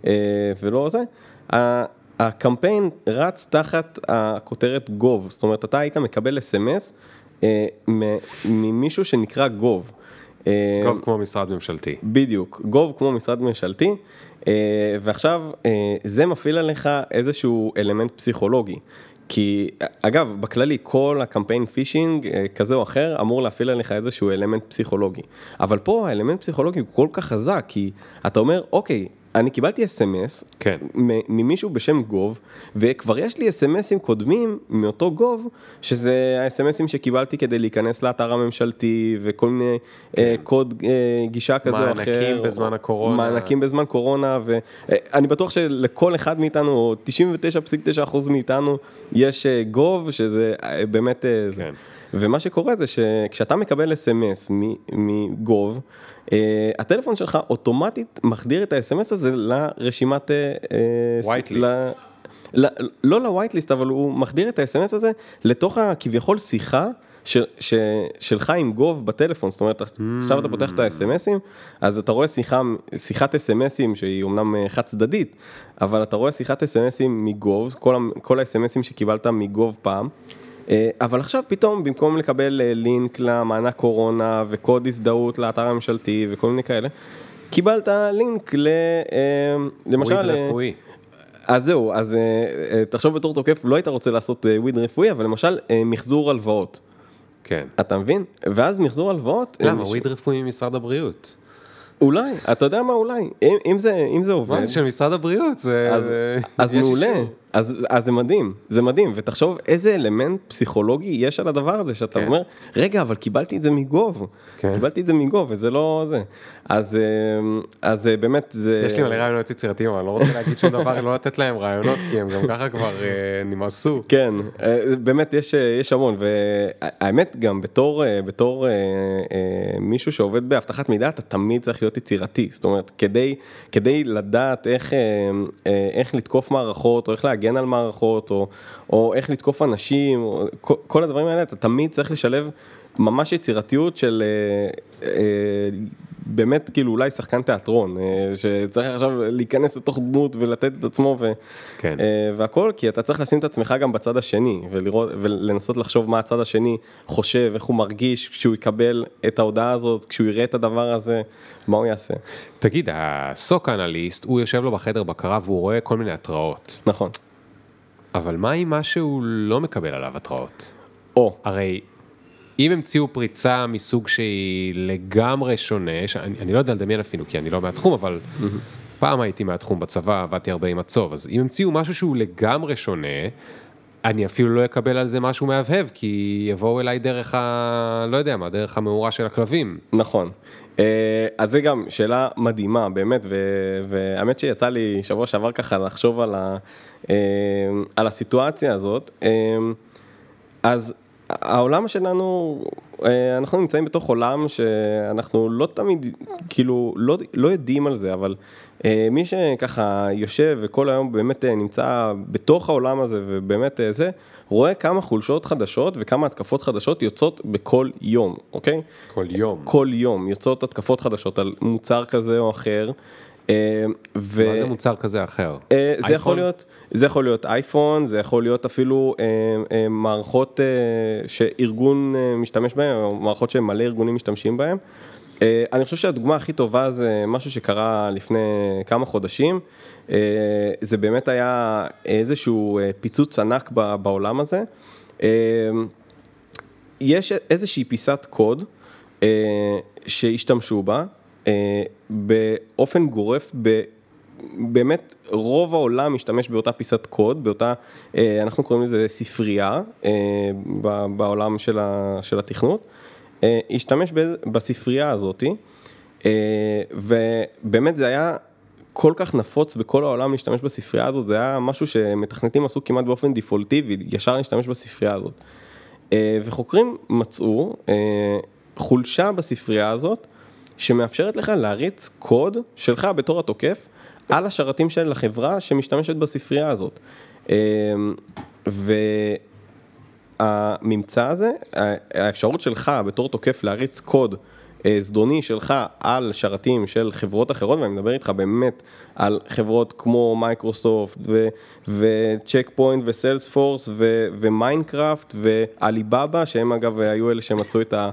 אה, ולא זה, הקמפיין רץ תחת הכותרת Gov, זאת אומרת אתה היית מקבל אס.אם.אס ממישהו שנקרא Gov.
טוב, כמו משרד ממשלתי.
בדיוק, Gov כמו משרד ממשלתי, ועכשיו זה מפעיל עליך איזשהו אלמנט פסיכולוגי. כי אגב, בכללי כל הקמפיין פישינג אה, כזה או אחר אמור להפעיל עליך איזשהו אלמנט פסיכולוגי. אבל פה האלמנט פסיכולוגי הוא כל כך חזק, כי אתה אומר, אוקיי, אני קיבלתי אס.אם.אס
כן.
ממישהו בשם גוב, וכבר יש לי אס.אם.אסים קודמים מאותו גוב, שזה האס.אם.אסים שקיבלתי כדי להיכנס לאתר הממשלתי, וכל מיני אה, קוד אה, גישה כזה או אחר.
מענקים בזמן הקורונה.
מענקים בזמן קורונה, ואני בטוח שלכל אחד מאיתנו, או 99.9% מאיתנו, יש אה, גוב, שזה אה, באמת... אה, זה. ומה שקורה זה שכשאתה מקבל אס.אם.אס מגוב, אה, הטלפון שלך אוטומטית מחדיר את האס.אם.אס הזה לרשימת... אה,
White list.
ל- לא list, אבל הוא מחדיר את ה-SMS הזה לתוך הכביכול שיחה ש, ש, שלך עם גוב בטלפון, זאת אומרת, עכשיו אתה פותח את ה-SMSים, אז אתה רואה שיחה, שיחת SMSים שהיא אומנם אה, חד צדדית, אבל אתה רואה שיחת SMSים מגוב, כל, כל ה-SMSים שקיבלת מגוב פעם. אה, אבל עכשיו פתאום במקום לקבל אה, לינק למענק קורונה וקוד הזדהות לאתר הממשלתי וכל מיני כאלה, קיבלת לינק ל... אה, למשל...
וויד רפואי.
אז זהו, אז תחשוב בתור תוקף, לא היית רוצה לעשות וויד רפואי, אבל למשל מחזור הלוואות,
כן.
אתה מבין? ואז מחזור הלוואות,
למה?
מש-
וויד רפואי ממשרד הבריאות.
אולי, אתה יודע מה אולי, אם, אם, זה, אם זה עובד,
מה זה של משרד הבריאות? זה...
אז, אז מעולה. אז, אז זה מדהים, זה מדהים, ותחשוב איזה אלמנט פסיכולוגי יש על הדבר הזה, שאתה
כן.
אומר, רגע, אבל קיבלתי את זה מגוב,
כן.
קיבלתי את זה מגוב, וזה לא זה. אז, אה, אז אה, באמת זה...
יש לי מלא רעיונות יצירתיים, אבל אני לא רוצה להגיד שום דבר, לא לתת להם רעיונות, כי הם גם ככה כבר אה, נמאסו.
כן, באמת יש, יש המון, והאמת גם בתור, בתור מישהו שעובד באבטחת מידע, אתה תמיד צריך להיות יצירתי, זאת אומרת, כדי, כדי לדעת איך, איך לתקוף מערכות, או איך להגן על מערכות, או, או איך לתקוף אנשים, או, כל, כל הדברים האלה, אתה תמיד צריך לשלב ממש יצירתיות של אה, אה, באמת כאילו אולי שחקן תיאטרון, אה, שצריך עכשיו להיכנס לתוך דמות ולתת את עצמו ו,
כן.
אה, והכל, כי אתה צריך לשים את עצמך גם בצד השני, ולראות, ולנסות לחשוב מה הצד השני חושב, איך הוא מרגיש כשהוא יקבל את ההודעה הזאת, כשהוא יראה את הדבר הזה, מה הוא יעשה.
תגיד, הסוק אנליסט, הוא יושב לו בחדר בקרה והוא רואה כל מיני התראות.
נכון.
אבל מה עם מה שהוא לא מקבל עליו התראות?
או,
הרי אם המציאו פריצה מסוג שהיא לגמרי שונה, שאני אני לא יודע לדמיין אפילו, כי אני לא מהתחום, אבל פעם הייתי מהתחום בצבא, עבדתי הרבה עם הצוב, אז אם המציאו משהו שהוא לגמרי שונה, אני אפילו לא אקבל על זה משהו מהבהב, כי יבואו אליי דרך ה... לא יודע מה, דרך המאורה של הכלבים.
נכון. אה, אז זה גם שאלה מדהימה, באמת, והאמת שיצא לי שבוע שעבר ככה לחשוב על, ה- אה, על הסיטואציה הזאת. אה, אז העולם שלנו, אנחנו נמצאים בתוך עולם שאנחנו לא תמיד, כאילו, לא, לא יודעים על זה, אבל מי שככה יושב וכל היום באמת נמצא בתוך העולם הזה ובאמת זה, רואה כמה חולשות חדשות וכמה התקפות חדשות יוצאות בכל יום, אוקיי?
כל יום.
כל יום יוצאות התקפות חדשות על מוצר כזה או אחר. אה, ו...
מה זה מוצר כזה אחר?
אה, זה יכול? להיות, זה יכול להיות אייפון, זה יכול להיות אפילו אה, אה, מערכות אה, שארגון אה, משתמש בהן, או מערכות שמלא ארגונים משתמשים בהן. אני חושב שהדוגמה הכי טובה זה משהו שקרה לפני כמה חודשים. אה, זה באמת היה איזשהו אה, פיצוץ ענק בעולם הזה. אה, יש איזושהי פיסת קוד שהשתמשו בה באופן גורף, ב, באמת רוב העולם משתמש באותה פיסת קוד, באותה, אנחנו קוראים לזה ספרייה בעולם של, התכנות, השתמש בספרייה הזאתי, ובאמת זה היה כל כך נפוץ בכל העולם להשתמש בספרייה הזאת, זה היה משהו שמתכנתים עשו כמעט באופן דיפולטיבי, ישר להשתמש בספרייה הזאת. אה, וחוקרים מצאו אה, חולשה בספרייה הזאת, שמאפשרת לך להריץ קוד שלך בתור התוקף על השרתים של החברה שמשתמשת בספרייה הזאת. אה, והממצא הזה, האפשרות שלך בתור תוקף להריץ קוד זדוני שלך על שרתים של חברות אחרות, ואני מדבר איתך באמת על חברות כמו מייקרוסופט וצ'ק פוינט וסיילספורס ומיינקראפט ועליבאבא, שהם אגב היו אלה שמצאו את, ה,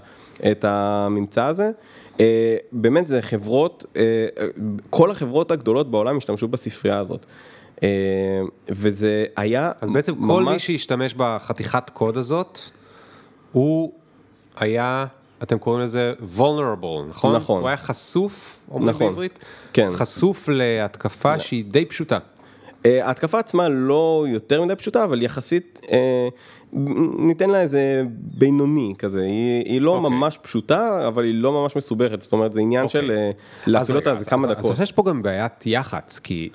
את הממצא הזה. אה, באמת זה חברות, אה, כל החברות הגדולות בעולם השתמשו בספרייה הזאת. אה, וזה היה
אז בעצם
ממש...
כל מי שהשתמש בחתיכת קוד הזאת, הוא היה, אתם קוראים לזה vulnerable, נכון?
נכון.
הוא היה חשוף, אומרים
נכון.
בעברית?
כן.
חשוף להתקפה שהיא די פשוטה.
אה, ההתקפה עצמה לא יותר מדי פשוטה, אבל יחסית, אה, ניתן לה איזה בינוני כזה, היא, היא לא
אוקיי.
ממש פשוטה, אבל היא לא ממש מסובכת, זאת אומרת זה עניין
אוקיי.
של אה,
אז
להפעיל אותה
אז-
איזה כמה
אז-
דקות.
אז יש פה גם בעיית יח"צ, כי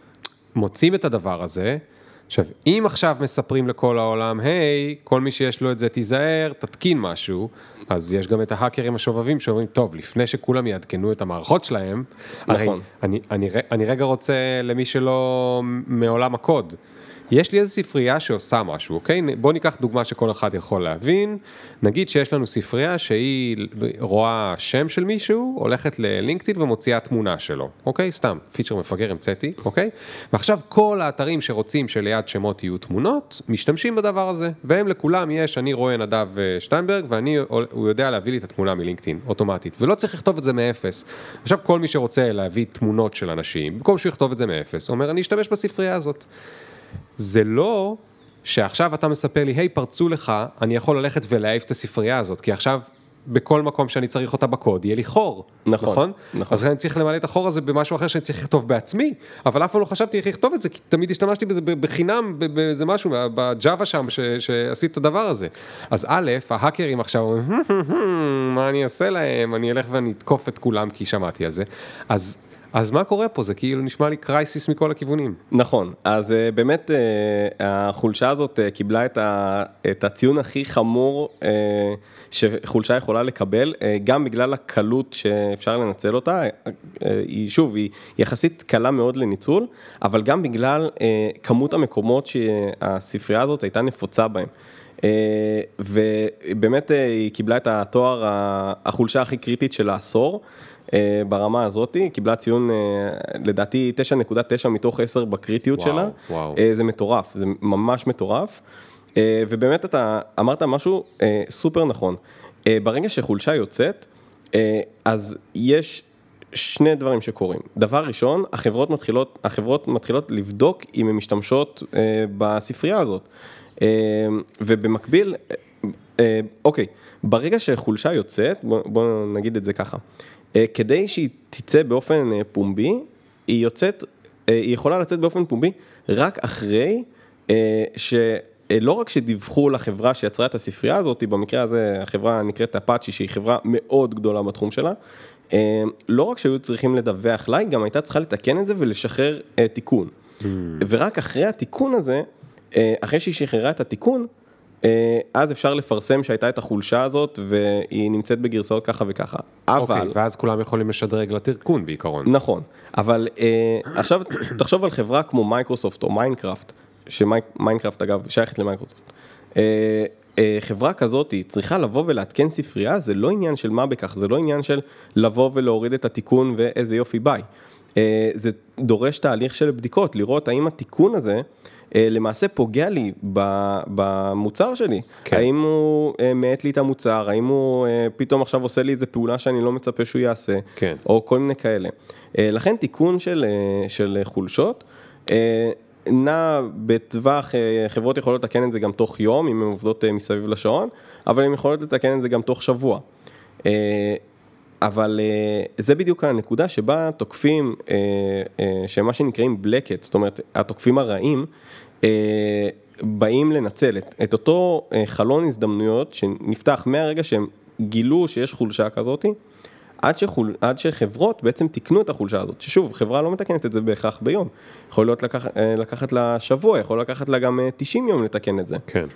מוצאים את הדבר הזה, עכשיו, אם עכשיו מספרים לכל העולם, היי, כל מי שיש לו את זה תיזהר, תתקין משהו, אז יש גם את ההאקרים השובבים שאומרים, טוב, לפני שכולם יעדכנו את המערכות שלהם, הרי
נכון.
אני, אני, ר- אני רגע רוצה למי שלא מעולם הקוד. יש לי איזו ספרייה שעושה משהו, אוקיי? בוא ניקח דוגמה שכל אחד יכול להבין. נגיד שיש לנו ספרייה שהיא רואה שם של מישהו, הולכת ללינקדאין ומוציאה תמונה שלו, אוקיי? סתם, פיצ'ר מפגר המצאתי, אוקיי? ועכשיו כל האתרים שרוצים שליד שמות יהיו תמונות, משתמשים בדבר הזה. והם לכולם יש, אני רואה נדב אה, שטיינברג, ואני, הוא יודע להביא לי את התמונה מלינקדאין, אוטומטית. ולא צריך לכתוב את זה מאפס. עכשיו כל מי שרוצה להביא תמונות של אנשים, במקום שהוא יכתוב את זה מאפס, אומר, אני אשתמש בספרייה הזאת. זה לא שעכשיו אתה מספר לי, היי, פרצו לך, אני יכול ללכת ולהעיף את הספרייה הזאת, כי עכשיו בכל מקום שאני צריך אותה בקוד יהיה לי חור,
נכון,
נכון?
נכון.
אז אני צריך למלא את החור הזה במשהו אחר שאני צריך לכתוב בעצמי, אבל אף פעם לא חשבתי איך לכתוב את זה, כי תמיד השתמשתי בזה בחינם, באיזה משהו, בג'אווה שם, ש- שעשית את הדבר הזה. אז א', ההאקרים עכשיו אומרים, מה אני אעשה להם, אני אלך ואני אתקוף את כולם כי שמעתי על זה. אז, אז מה קורה פה? זה כאילו נשמע לי קרייסיס מכל הכיוונים.
נכון, אז uh, באמת uh, החולשה הזאת uh, קיבלה את, ה, את הציון הכי חמור שחולשה יכולה לקבל, גם בגלל הקלות שאפשר לנצל אותה, היא שוב, היא יחסית קלה מאוד לניצול, אבל גם בגלל כמות המקומות שהספרייה הזאת הייתה נפוצה בהם. ובאמת היא קיבלה את התואר החולשה הכי קריטית של העשור. אה, ברמה הזאת, היא קיבלה ציון אה, לדעתי 9.9 מתוך 10 בקריטיות
וואו,
שלה.
וואו.
אה, זה מטורף, זה ממש מטורף. ובאמת אתה אמרת משהו סופר נכון. ברגע שחולשה יוצאת, אז יש שני דברים שקורים. דבר ראשון, החברות מתחילות, החברות מתחילות לבדוק אם הן משתמשות בספרייה הזאת. ובמקביל, אוקיי, ברגע שחולשה יוצאת, בוא, בוא נגיד את זה ככה, כדי שהיא תצא באופן אה, פומבי, היא יוצאת, אה, היא יכולה לצאת באופן פומבי רק אחרי אה, שלא רק שדיווחו לחברה שיצרה את הספרייה הזאת, במקרה הזה החברה נקראת אפאצ'י, שהיא חברה מאוד גדולה בתחום שלה, אה, לא רק שהיו צריכים לדווח לה, היא גם הייתה צריכה לתקן את זה ולשחרר אה, תיקון. ורק אחרי התיקון הזה, אה, אחרי שהיא שחררה את התיקון, אה, אז אפשר לפרסם שהייתה את החולשה הזאת והיא נמצאת בגרסאות ככה וככה. אבל...
אוקיי, ואז כולם יכולים לשדרג לתיקון בעיקרון.
נכון, אבל אה, עכשיו תחשוב על חברה כמו מייקרוסופט או Minecraft, ש Minecraft אגב שייכת למייקרוסופט. אה, אה, חברה כזאת היא צריכה לבוא ולעדכן ספרייה, זה לא עניין של מה בכך, זה לא עניין של לבוא ולהוריד את התיקון ואיזה יופי ביי. אה, זה דורש תהליך של בדיקות, לראות האם התיקון הזה אה, למעשה פוגע לי במוצר שלי.
כן.
האם הוא אה, מאט לי את המוצר, האם הוא אה, פתאום עכשיו עושה לי איזה פעולה שאני לא מצפה שהוא יעשה,
כן.
או כל מיני כאלה. אה, לכן תיקון של, אה, של חולשות. אה, נע בטווח, אה, חברות יכולות לתקן את זה גם תוך יום, אם הן עובדות אה, מסביב לשעון, אבל הן יכולות לתקן את זה גם תוך שבוע. אה, אבל אה, זה בדיוק הנקודה שבה תוקפים, אה, אה, שהם מה שנקראים בלקט, זאת אומרת, התוקפים הרעים, אה, באים לנצל את, את אותו אה, חלון הזדמנויות שנפתח מהרגע שהם גילו שיש חולשה כזאתי, עד, שחול, עד שחברות בעצם תיקנו את החולשה הזאת, ששוב, חברה לא מתקנת את זה בהכרח ביום, יכול להיות לקח, אה, לקחת לה שבוע, יכול לקחת לה גם אה, 90 יום לתקן את זה.
כן.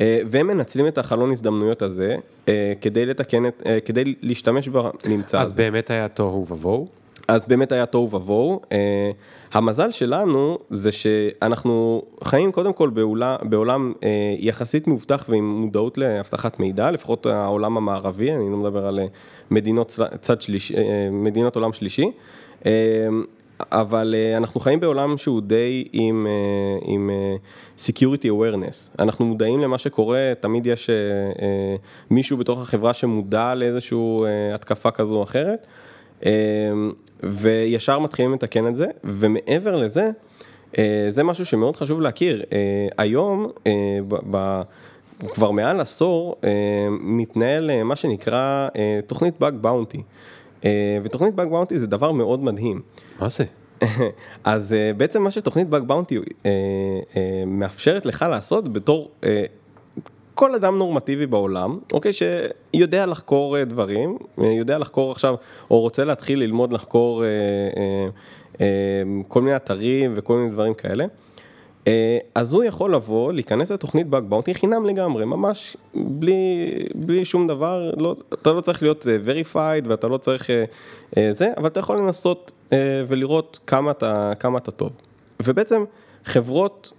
אה, והם מנצלים את החלון הזדמנויות הזה אה, כדי לתקן את, אה, כדי להשתמש בממצא
אז
הזה.
באמת היה תוהו ובוהו.
אז באמת היה תוהו ובוהו. אה, המזל שלנו זה שאנחנו חיים קודם כל בעולם, בעולם אה, יחסית מאובטח ועם מודעות לאבטחת מידע, לפחות העולם המערבי, אני לא מדבר על אה, מדינות צד- שלישי, אה, מדינות עולם שלישי. אה, אבל אה, אנחנו חיים בעולם שהוא די עם, אה, עם אה, security awareness. אנחנו מודעים למה שקורה, תמיד יש אה, אה, מישהו בתוך החברה שמודע לאיזושהי אה, התקפה כזו או אחרת. אה, וישר מתחילים לתקן את זה, ומעבר לזה, אה, זה משהו שמאוד חשוב להכיר. אה, היום, אה, ב- כבר מעל עשור, מתנהל מה שנקרא תוכנית באג באונטי. ותוכנית באג באונטי זה דבר מאוד מדהים.
מה זה?
אז בעצם מה שתוכנית באג באונטי מאפשרת לך לעשות בתור כל אדם נורמטיבי בעולם, אוקיי, שיודע לחקור אה, דברים, אה, יודע לחקור עכשיו, או רוצה להתחיל ללמוד לחקור אה, אה, אה, כל מיני אתרים וכל מיני דברים כאלה. אה, אז הוא יכול לבוא, להיכנס לתוכנית באג באונטי חינם לגמרי, ממש בלי, בלי שום דבר, לא, אתה לא צריך להיות אה, verified ואתה לא צריך אה, אה, זה, אבל אתה יכול לנסות אה, ולראות כמה אתה, כמה אתה טוב. ובעצם חברות, אה,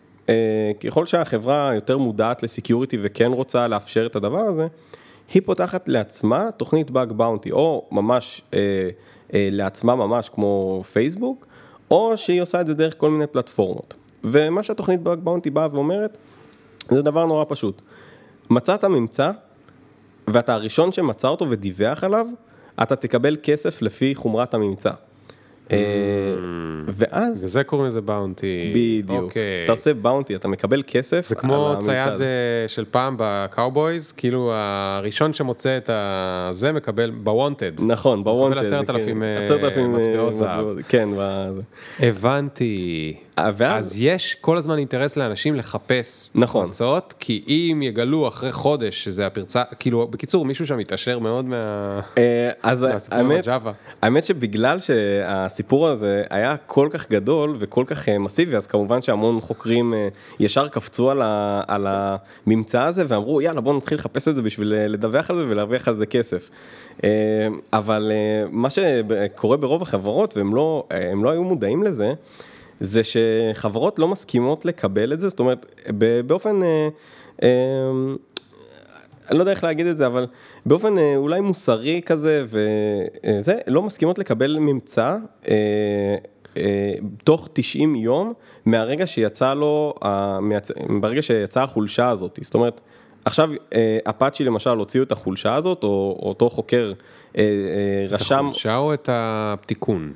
ככל שהחברה יותר מודעת לסקיוריטי וכן רוצה לאפשר את הדבר הזה, היא פותחת לעצמה תוכנית באג באונטי, או ממש אה, אה, לעצמה ממש כמו פייסבוק, או שהיא עושה את זה דרך כל מיני פלטפורמות. ומה שהתוכנית באג באונטי באה ואומרת, זה דבר נורא פשוט. מצאת ממצא, ואתה הראשון שמצא אותו ודיווח עליו, אתה תקבל כסף לפי חומרת הממצא. אה, ואז,
וזה קוראים לזה bounty.
בדיוק,
אוקיי.
אתה עושה bounty, אתה מקבל כסף
זה כמו צייד
הזה.
אה, של פעם ב cowboys, כאילו הראשון שמוצא את זה מקבל ב wanted.
נכון, ב wanted.
10,000, אה,
10,000 אה,
מטבעות זהב.
כן.
הבנתי.
ואז,
אז יש כל הזמן אינטרס לאנשים לחפש
נכון.
פרצות, כי אם יגלו אחרי חודש שזה הפרצה, כאילו, בקיצור, מישהו שם מתעשר מאוד מה...
אה, אז
מהסיפורים
האמת,
בג'אווה.
האמת שבגלל שהסיפור הזה היה כל כך גדול וכל כך אה, מסיבי, אז כמובן שהמון חוקרים אה, ישר קפצו על, ה, על הממצא הזה ואמרו יאללה בוא נתחיל לחפש את זה בשביל לדווח על זה ולהרוויח על זה כסף. אבל מה שקורה ברוב החברות והם לא, לא היו מודעים לזה, זה שחברות לא מסכימות לקבל את זה, זאת אומרת באופן... אה, אה, אני לא יודע איך להגיד את זה, אבל באופן אה, אולי מוסרי כזה, וזה, לא מסכימות לקבל ממצא אה, אה, תוך 90 יום מהרגע שיצא לו, ה- מהצ- ברגע שיצאה החולשה הזאת. זאת אומרת, עכשיו אה, אפאצ'י למשל הוציאו את החולשה הזאת, או או אותו חוקר אה, אה, רשם
החולשה או את התיקון?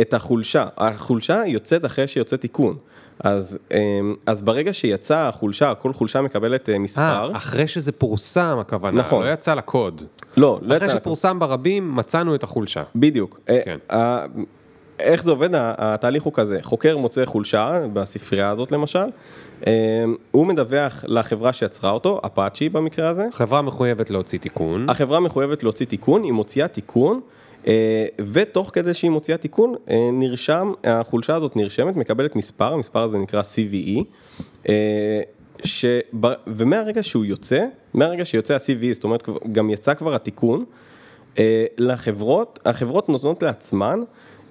את החולשה. החולשה יוצאת אחרי שיוצא תיקון. אז, אה, אז ברגע שיצאה החולשה, כל חולשה מקבלת אה, מספר.
אה, אחרי שזה פורסם הכוונה,
נכון.
לא יצא לקוד.
לא, לא
אחרי
יצא...
שפורסם ברבים, מצאנו את החולשה.
בדיוק. אה,
כן.
איך זה עובד? התהליך הוא כזה, חוקר מוצא חולשה בספרייה הזאת למשל, הוא מדווח לחברה שיצרה אותו, אפאצ'י במקרה הזה,
חברה מחויבת להוציא תיקון.
החברה מחויבת להוציא תיקון, היא מוציאה תיקון, ותוך כדי שהיא מוציאה תיקון, אה, נרשם, החולשה הזאת נרשמת, מקבלת מספר, המספר הזה נקרא CVE, אה, שב, ומהרגע שהוא יוצא, מהרגע שיוצא ה-CVE, זאת אומרת, גם יצא כבר התיקון, אה, לחברות, החברות נותנות לעצמן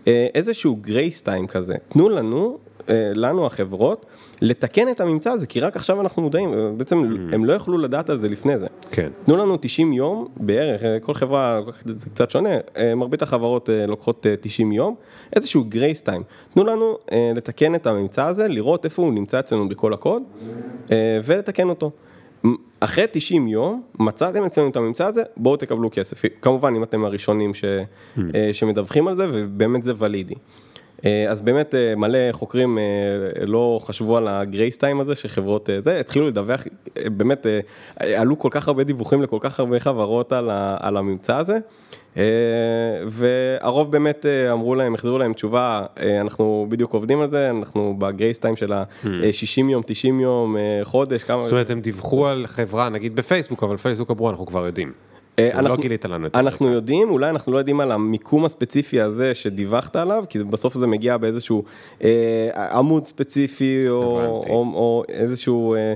אה, איזשהו גרייס טיים כזה. תנו לנו, אה, לנו החברות, לתקן את הממצא הזה, כי רק עכשיו אנחנו מודעים, אה, בעצם הם לא יכלו לדעת על זה לפני זה.
כן.
תנו לנו 90 יום בערך, אה, כל חברה לוקחת את זה קצת שונה, אה, מרבית החברות אה, לוקחות אה, 90 יום, איזשהו גרייס טיים. תנו לנו אה, לתקן את הממצא הזה, לראות איפה הוא נמצא אצלנו בכל הקוד, אה, ולתקן אותו. אחרי 90 יום, מצאתם אצלנו את הממצא הזה, בואו תקבלו כסף. כמובן, אם אתם הראשונים ש, אה, שמדווחים על זה, ובאמת זה ולידי. אה, אז באמת אה, מלא חוקרים אה, לא חשבו על הגרייס טיים הזה שחברות זה, התחילו לדווח, באמת עלו כל כך הרבה דיווחים לכל כך הרבה חברות על, ה, על הממצא הזה. והרוב באמת אמרו להם, החזירו להם תשובה, אנחנו בדיוק עובדים על זה, אנחנו בגרייס טיים של ה-60 יום, 90 יום, חודש, כמה...
זאת אומרת, הם דיווחו על חברה, נגיד בפייסבוק, אבל פייסבוק אמרו, אנחנו כבר יודעים.
אה,
לא
אנחנו-
גילית לנו את זה.
אנחנו יודעים, אולי אנחנו לא יודעים על המיקום הספציפי הזה שדיווחת עליו, כי בסוף זה מגיע באיזשהו אה, עמוד ספציפי או. או, או איזשהו אה,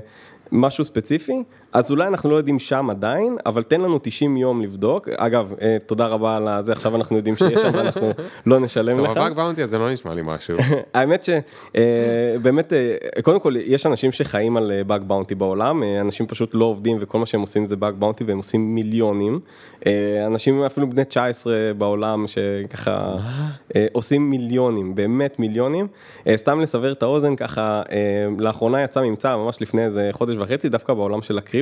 משהו ספציפי, אז אולי אנחנו לא יודעים שם עדיין, אבל תן לנו 90 יום לבדוק. אגב, אה, תודה רבה על זה, עכשיו אנחנו יודעים שיש שם ואנחנו לא נשלם
טוב,
לך.
הבאג באונטי הזה לא נשמע לי משהו.
האמת שבאמת, קודם כל, יש אנשים שחיים על באג באונטי בעולם, אה, אנשים פשוט לא עובדים וכל מה שהם עושים זה באג באונטי והם עושים מיליונים. אה, אנשים אפילו בני 19 בעולם שככה אה, עושים מיליונים, באמת מיליונים. אה, סתם לסבר את האוזן, ככה, אה, לאחרונה יצא ממצא ממש לפני איזה חודש וחצי, דווקא בעולם של הקריפטו.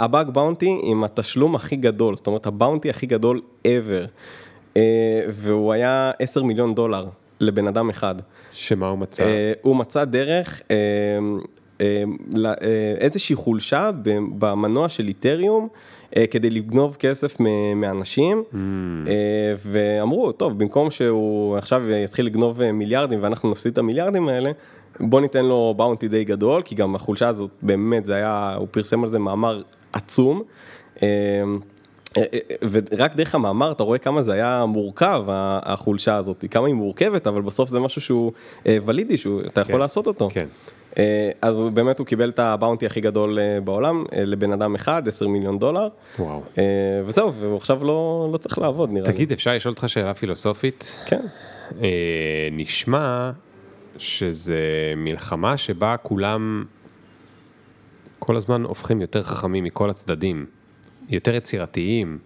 הבאג באונטי עם התשלום הכי גדול, זאת אומרת הבאונטי הכי גדול ever. אה, והוא היה 10 מיליון דולר לבן אדם אחד.
שמה הוא מצא?
אה, הוא מצא דרך, אה, אה, ל- אה, איזושהי חולשה במנוע של איתריום. אה, כדי לגנוב כסף מאנשים,
Mm.
אה, ואמרו, טוב, במקום שהוא עכשיו יתחיל לגנוב אה, מיליארדים ואנחנו נפסיד את המיליארדים האלה, בוא ניתן לו באונטי די גדול, כי גם החולשה הזאת באמת, זה היה, הוא פרסם על זה מאמר עצום. אה, אה, אה, ורק דרך המאמר אתה רואה כמה זה היה מורכב החולשה הזאת, כמה היא מורכבת, אבל בסוף זה משהו שהוא ולידי, שאתה יכול
כן,
לעשות אותו.
כן.
אז באמת הוא קיבל את הבאונטי הכי גדול בעולם, לבן אדם אחד, 10 מיליון דולר.
וואו.
וזהו, והוא עכשיו לא, לא צריך לעבוד נראה לי.
תגיד, אפשר לשאול אותך שאלה פילוסופית?
כן.
נשמע שזה מלחמה שבה כולם כל הזמן הופכים יותר חכמים מכל הצדדים, יותר יצירתיים,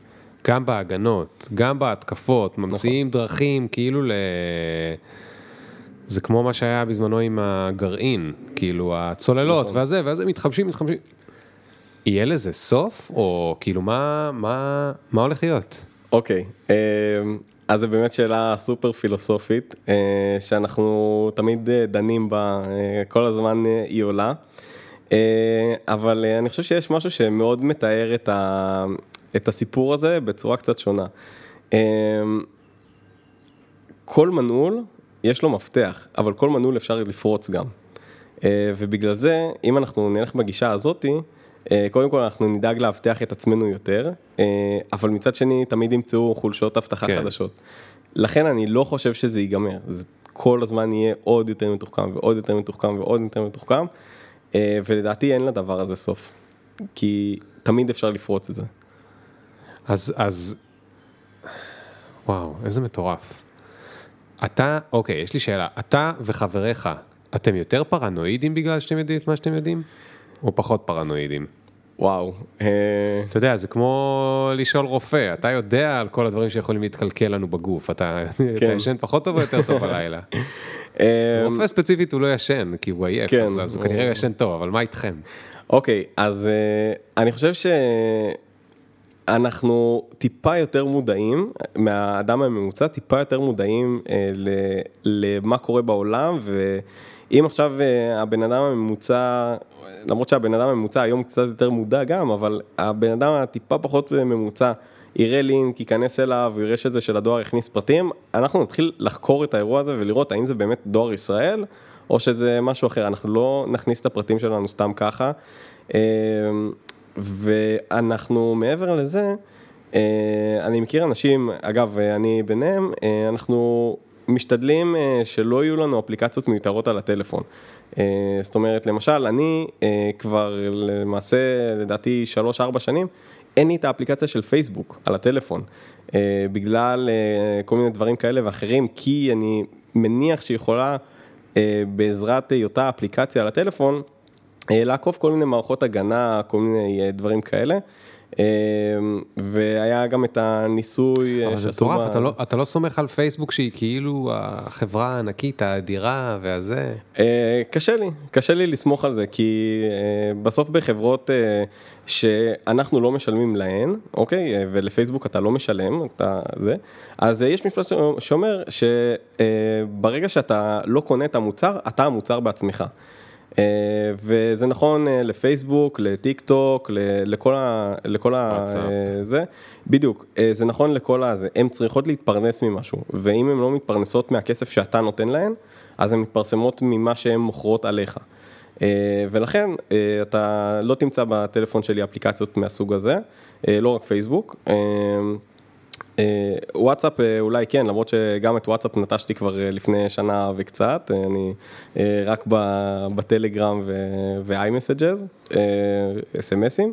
גם בהגנות, גם בהתקפות, ממציאים דרכים כאילו ל... זה כמו מה שהיה בזמנו עם הגרעין, כאילו הצוללות והזה, ואז הם מתחמשים, מתחמשים. יהיה לזה סוף, או כאילו מה, מה, מה הולך להיות?
אוקיי, אה, אז זו באמת שאלה סופר פילוסופית, אה, שאנחנו תמיד אה, דנים בה, אה, כל הזמן היא עולה. אבל אני חושב שיש משהו שמאוד מתאר את, ה, את הסיפור הזה בצורה קצת שונה. כל מנעול יש לו מפתח, אבל כל מנעול אפשר לפרוץ גם. ובגלל זה, אם אנחנו נלך בגישה הזאתי, קודם כל אנחנו נדאג לאבטח את עצמנו יותר, אה, אבל מצד שני תמיד ימצאו חולשות אבטחה
כן.
חדשות. לכן אני לא חושב שזה ייגמר, זה כל הזמן יהיה עוד יותר מתוחכם ועוד יותר מתוחכם ועוד יותר מתוחכם, אה, ולדעתי אין לדבר הזה סוף, כי תמיד אפשר לפרוץ את זה.
אז, אז, וואו, איזה מטורף. אתה, אוקיי, יש לי שאלה. אתה וחבריך, אתם יותר פרנואידים בגלל שאתם יודעים את מה שאתם יודעים? או פחות פרנואידים?
וואו, אה,
אתה יודע, זה כמו לשאול רופא, אתה יודע על כל הדברים שיכולים להתקלקל לנו בגוף, אתה אתה
כן.
ישן פחות טוב או יותר טוב בלילה?
אה,
רופא ספציפית הוא לא ישן, כי הוא עייף,
כן,
אז- הוא כנראה ישן טוב, אבל מה איתכם?
אוקיי, אז אה, אני חושב שאנחנו טיפה יותר מודעים, מהאדם הממוצע, טיפה יותר מודעים ל- למה קורה בעולם, ואם עכשיו אה, הבן אדם הממוצע, למרות שהבן אדם הממוצע היום קצת יותר מודע גם, אבל הבן אדם הטיפה פחות ממוצע, יראה לינק, ייכנס אליו, יראה שזה של הדואר הכניס פרטים, אנחנו נתחיל לחקור את האירוע הזה ולראות האם זה באמת דואר ישראל, או שזה משהו אחר, אנחנו לא נכניס את הפרטים שלנו סתם ככה. אה, ואנחנו מעבר לזה, אה, אני מכיר אנשים, אגב, אני ביניהם, אנחנו משתדלים אה, שלא יהיו לנו אפליקציות מיותרות על הטלפון. אה, זאת אומרת, למשל, אני אה, כבר למעשה, לדעתי, 3-4 שנים, אין לי את האפליקציה של פייסבוק על הטלפון, בגלל כל מיני דברים כאלה ואחרים, כי אני מניח שיכולה, בעזרת היותה אפליקציה על הטלפון, לעקוף כל מיני מערכות הגנה, כל מיני דברים כאלה. אה, והיה גם את הניסוי אה,
אבל זה מטורף, אתה לא- אתה לא סומך על פייסבוק שהיא כאילו החברה הענקית, האדירה והזה.
אה, קשה לי, קשה לי לסמוך על זה, כי אה, בסוף בחברות שאנחנו לא משלמים להן, אוקיי, ולפייסבוק אתה לא משלם, אתה זה, אז יש משפט שאומר שברגע שאתה לא קונה את המוצר, אתה המוצר בעצמך. אה, וזה נכון אה, לפייסבוק, לטיק טוק, לכל ה... לכל ה... אה, זה, בדיוק, זה נכון לכל הזה, הן צריכות להתפרנס ממשהו, ואם הן לא מתפרנסות מהכסף שאתה נותן להן, אז הן מתפרסמות ממה שהן מוכרות עליך. ולכן אתה לא תמצא בטלפון שלי אפליקציות מהסוג הזה, לא רק פייסבוק. אה, וואטסאפ אה, אולי כן, למרות שגם את וואטסאפ נטשתי כבר אה, לפני שנה וקצת, אני רק בטלגרם ו-iMessages, אס.אם.אסים.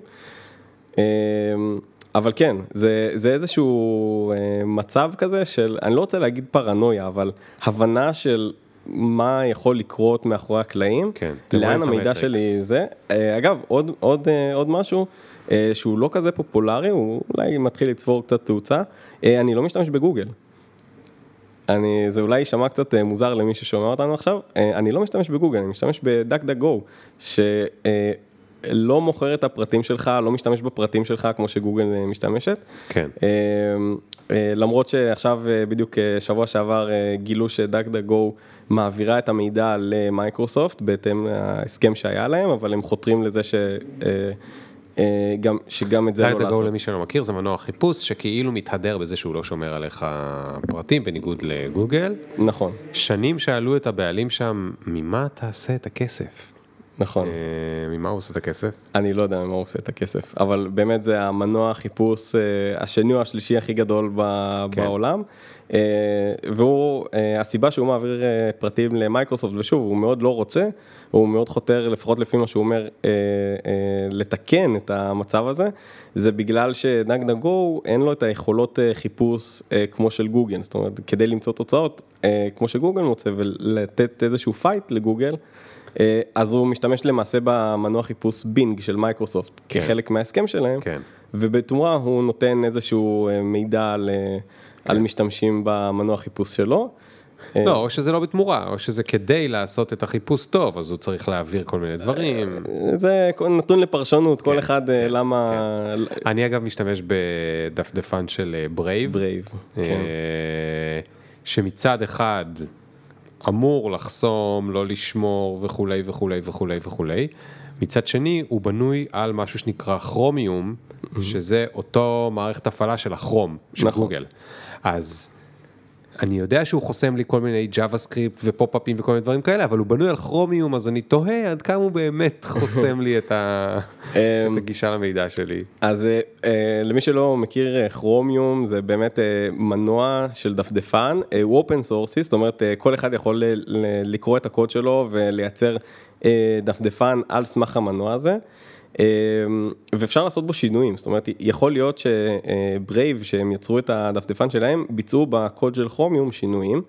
אה, אבל כן, זה, זה איזשהו מצב כזה של, אני לא רוצה להגיד פרנויה, אבל הבנה של מה יכול לקרות מאחורי הקלעים,
כן,
לאן המידע
המטריקס.
שלי זה. אגב, עוד, עוד, עוד משהו שהוא לא כזה פופולרי, הוא אולי מתחיל לצבור קצת תאוצה, אני לא משתמש בגוגל. אני, זה אולי יישמע קצת אה, מוזר למי ששומע אותנו עכשיו, אה, אני לא משתמש בגוגל, אני משתמש בדק דק גו, שלא מוכר את הפרטים שלך, לא משתמש בפרטים שלך כמו שגוגל אה, משתמשת.
כן.
אה, אה, למרות שעכשיו אה, בדיוק אה, שבוע שעבר אה, גילו שדק דק גו מעבירה את המידע למייקרוסופט בהתאם להסכם שהיה להם, אבל הם חותרים לזה ש... אה, גם, שגם את זה לא לעשות.
למי שלא מכיר זה מנוע חיפוש שכאילו מתהדר בזה שהוא לא שומר עליך פרטים בניגוד לגוגל.
נכון,
שנים שאלו את הבעלים שם, ממה תעשה את הכסף?
נכון.
אה, ממה הוא עושה את הכסף?
אני לא יודע מה הוא עושה את הכסף, אבל באמת זה המנוע חיפוש אה, השני או השלישי הכי גדול ב-
כן.
בעולם. אה, והוא, הסיבה שהוא מעביר פרטים למייקרוסופט, ושוב, הוא מאוד לא רוצה, הוא מאוד חותר, לפחות לפי מה שהוא אומר, לתקן את המצב הזה, זה בגלל ש-DuckDuckGo אין לו את היכולות חיפוש כמו של גוגל, זאת אומרת, כדי למצוא תוצאות כמו שגוגל מוצא ולתת איזשהו fight לגוגל. אה, אז הוא משתמש למעשה במנוע חיפוש בינג של מייקרוסופט
כן.
כחלק מההסכם שלהם,
כן.
ובתמורה הוא נותן איזשהו אה, מידע על, אה, על משתמשים במנוע חיפוש שלו,
לא, או שזה לא בתמורה, או שזה כדי לעשות את החיפוש טוב, אז הוא צריך להעביר כל מיני דברים.
זה נתון לפרשנות, כל
כן,
אחד
כן,
למה...
אני אגב משתמש בדפדפן של ברייב.
ברייב, כן.
שמצד אחד אמור לחסום, לא לשמור וכולי וכולי וכולי וכולי. מצד שני, הוא בנוי על משהו שנקרא כרומיום, שזה אותו מערכת הפעלה של הכרום, של
נכון.
גוגל. אז אני יודע שהוא חוסם לי כל מיני JavaScript ופופ-אפים וכל מיני דברים כאלה, אבל הוא בנוי על כרומיום, אז אני תוהה עד כמה הוא באמת חוסם לי את, ה...
אמ,
את הגישה למידע שלי.
אז אה, אה, למי שלא מכיר אה, כרומיום זה באמת מנוע של דפדפן, הוא open source-י, זאת אומרת כל אחד יכול לקרוא את הקוד שלו ולייצר דפדפן על סמך המנוע הזה. אה, ואפשר לעשות בו שינויים, זאת אומרת יכול להיות שברייב שהם יצרו את הדפדפן שלהם ביצעו בקוד של כרומיום שינויים.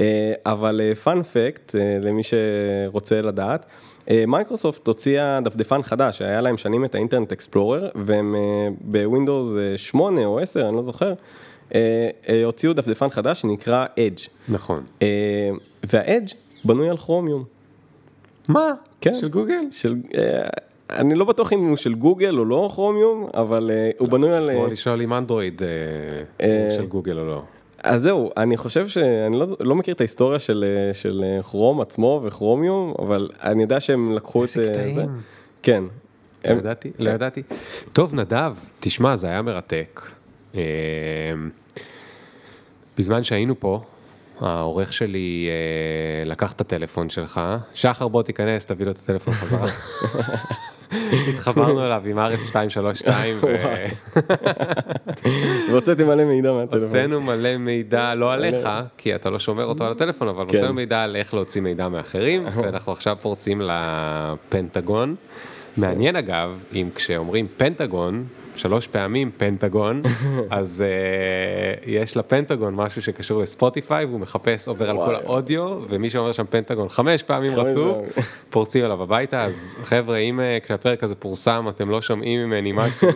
אה, אבל fun fact למי שרוצה לדעת, אה, מייקרוסופט הוציאה דפדפן חדש, היה להם שנים את ה-Internet Explorer, והם אה, בווינדוס 8 או 10, אני לא זוכר, אה, אה, הוציאו דפדפן חדש שנקרא Edge.
נכון.
אה, והאדג' בנוי על כרומיום.
מה?
כן.
של גוגל?
של, אה, אני לא בטוח אם הוא של גוגל או לא כרומיום, אבל אה, הוא בנוי על...
כמו
אה,
לשאול אם אנדרואיד אה, של גוגל או לא.
אז זהו, אני חושב שאני לא, לא מכיר את ההיסטוריה של, של כרום עצמו וכרומיום, אבל אני יודע שהם לקחו את
איזה
אה,
קטעים.
זה. כן.
לא
הם-
ידעתי, לא ידעתי. טוב, נדב, תשמע, זה היה מרתק. בזמן שהיינו פה, העורך שלי אה, לקח את הטלפון שלך, שחר בוא תיכנס, תביא לו את הטלפון חזרה. התחברנו אליו עם ארץ 232
והוצאתי מלא מידע מהטלפון.
והוצאנו מלא מידע, לא עליך, כי אתה לא שומר אותו על הטלפון, אבל
כן.
הוצאנו מידע על איך להוציא מידע מאחרים, ואנחנו עכשיו פורצים לפנטגון. מעניין אגב, אם כשאומרים פנטגון, שלוש פעמים פנטגון, אז uh, יש לפנטגון משהו שקשור לספוטיפיי, והוא מחפש, עובר על כל. האודיו, ומי שאומר שם פנטגון חמש פעמים רצוף,
פעמים.
פורצים אליו הביתה, אז חבר'ה, אם אה, כשהפרק הזה פורסם, אתם לא שומעים ממני משהו,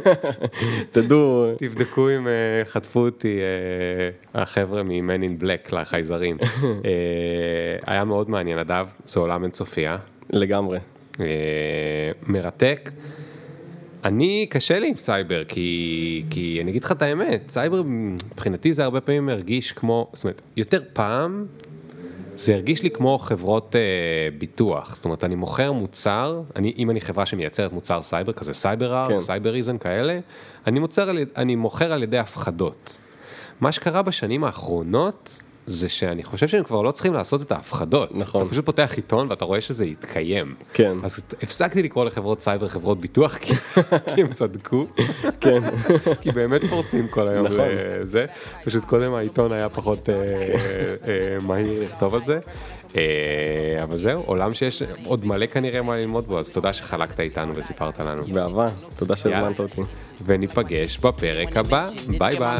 תדעו,
תבדקו אם אה, חטפו אותי אה, החבר'ה מ-Man in Black לחייזרים. אה, היה מאוד מעניין, נדב, זה עולם אינסופי,
לגמרי.
אה, מרתק. אני, קשה לי עם סייבר, כי, כי אני אגיד לך את האמת, סייבר מבחינתי זה הרבה פעמים הרגיש כמו, זאת אומרת, יותר פעם זה הרגיש לי כמו חברות אה, ביטוח, זאת אומרת, אני מוכר מוצר, אני, אם אני חברה שמייצרת מוצר סייבר, כזה CyberArk,
כן.
סייבריזם כאלה, אני, מוצר, אני מוכר על ידי הפחדות. מה שקרה בשנים האחרונות, זה שאני חושב שהם כבר לא צריכים לעשות את ההפחדות.
נכון.
אתה פשוט פותח עיתון ואתה רואה שזה יתקיים.
כן.
אז הפסקתי לקרוא לחברות סייבר חברות ביטוח, כי, כי הם צדקו.
כן.
כי באמת פורצים כל היום
נכון.
לזה, פשוט קודם העיתון היה פחות אה, אה, מהיר לכתוב על זה. אה, אבל זהו, עולם שיש עוד מלא כנראה מה ללמוד בו, אז תודה שחלקת איתנו וסיפרת לנו.
באהבה, תודה. שהזמנת אותי.
וניפגש בפרק הבא, ביי ביי.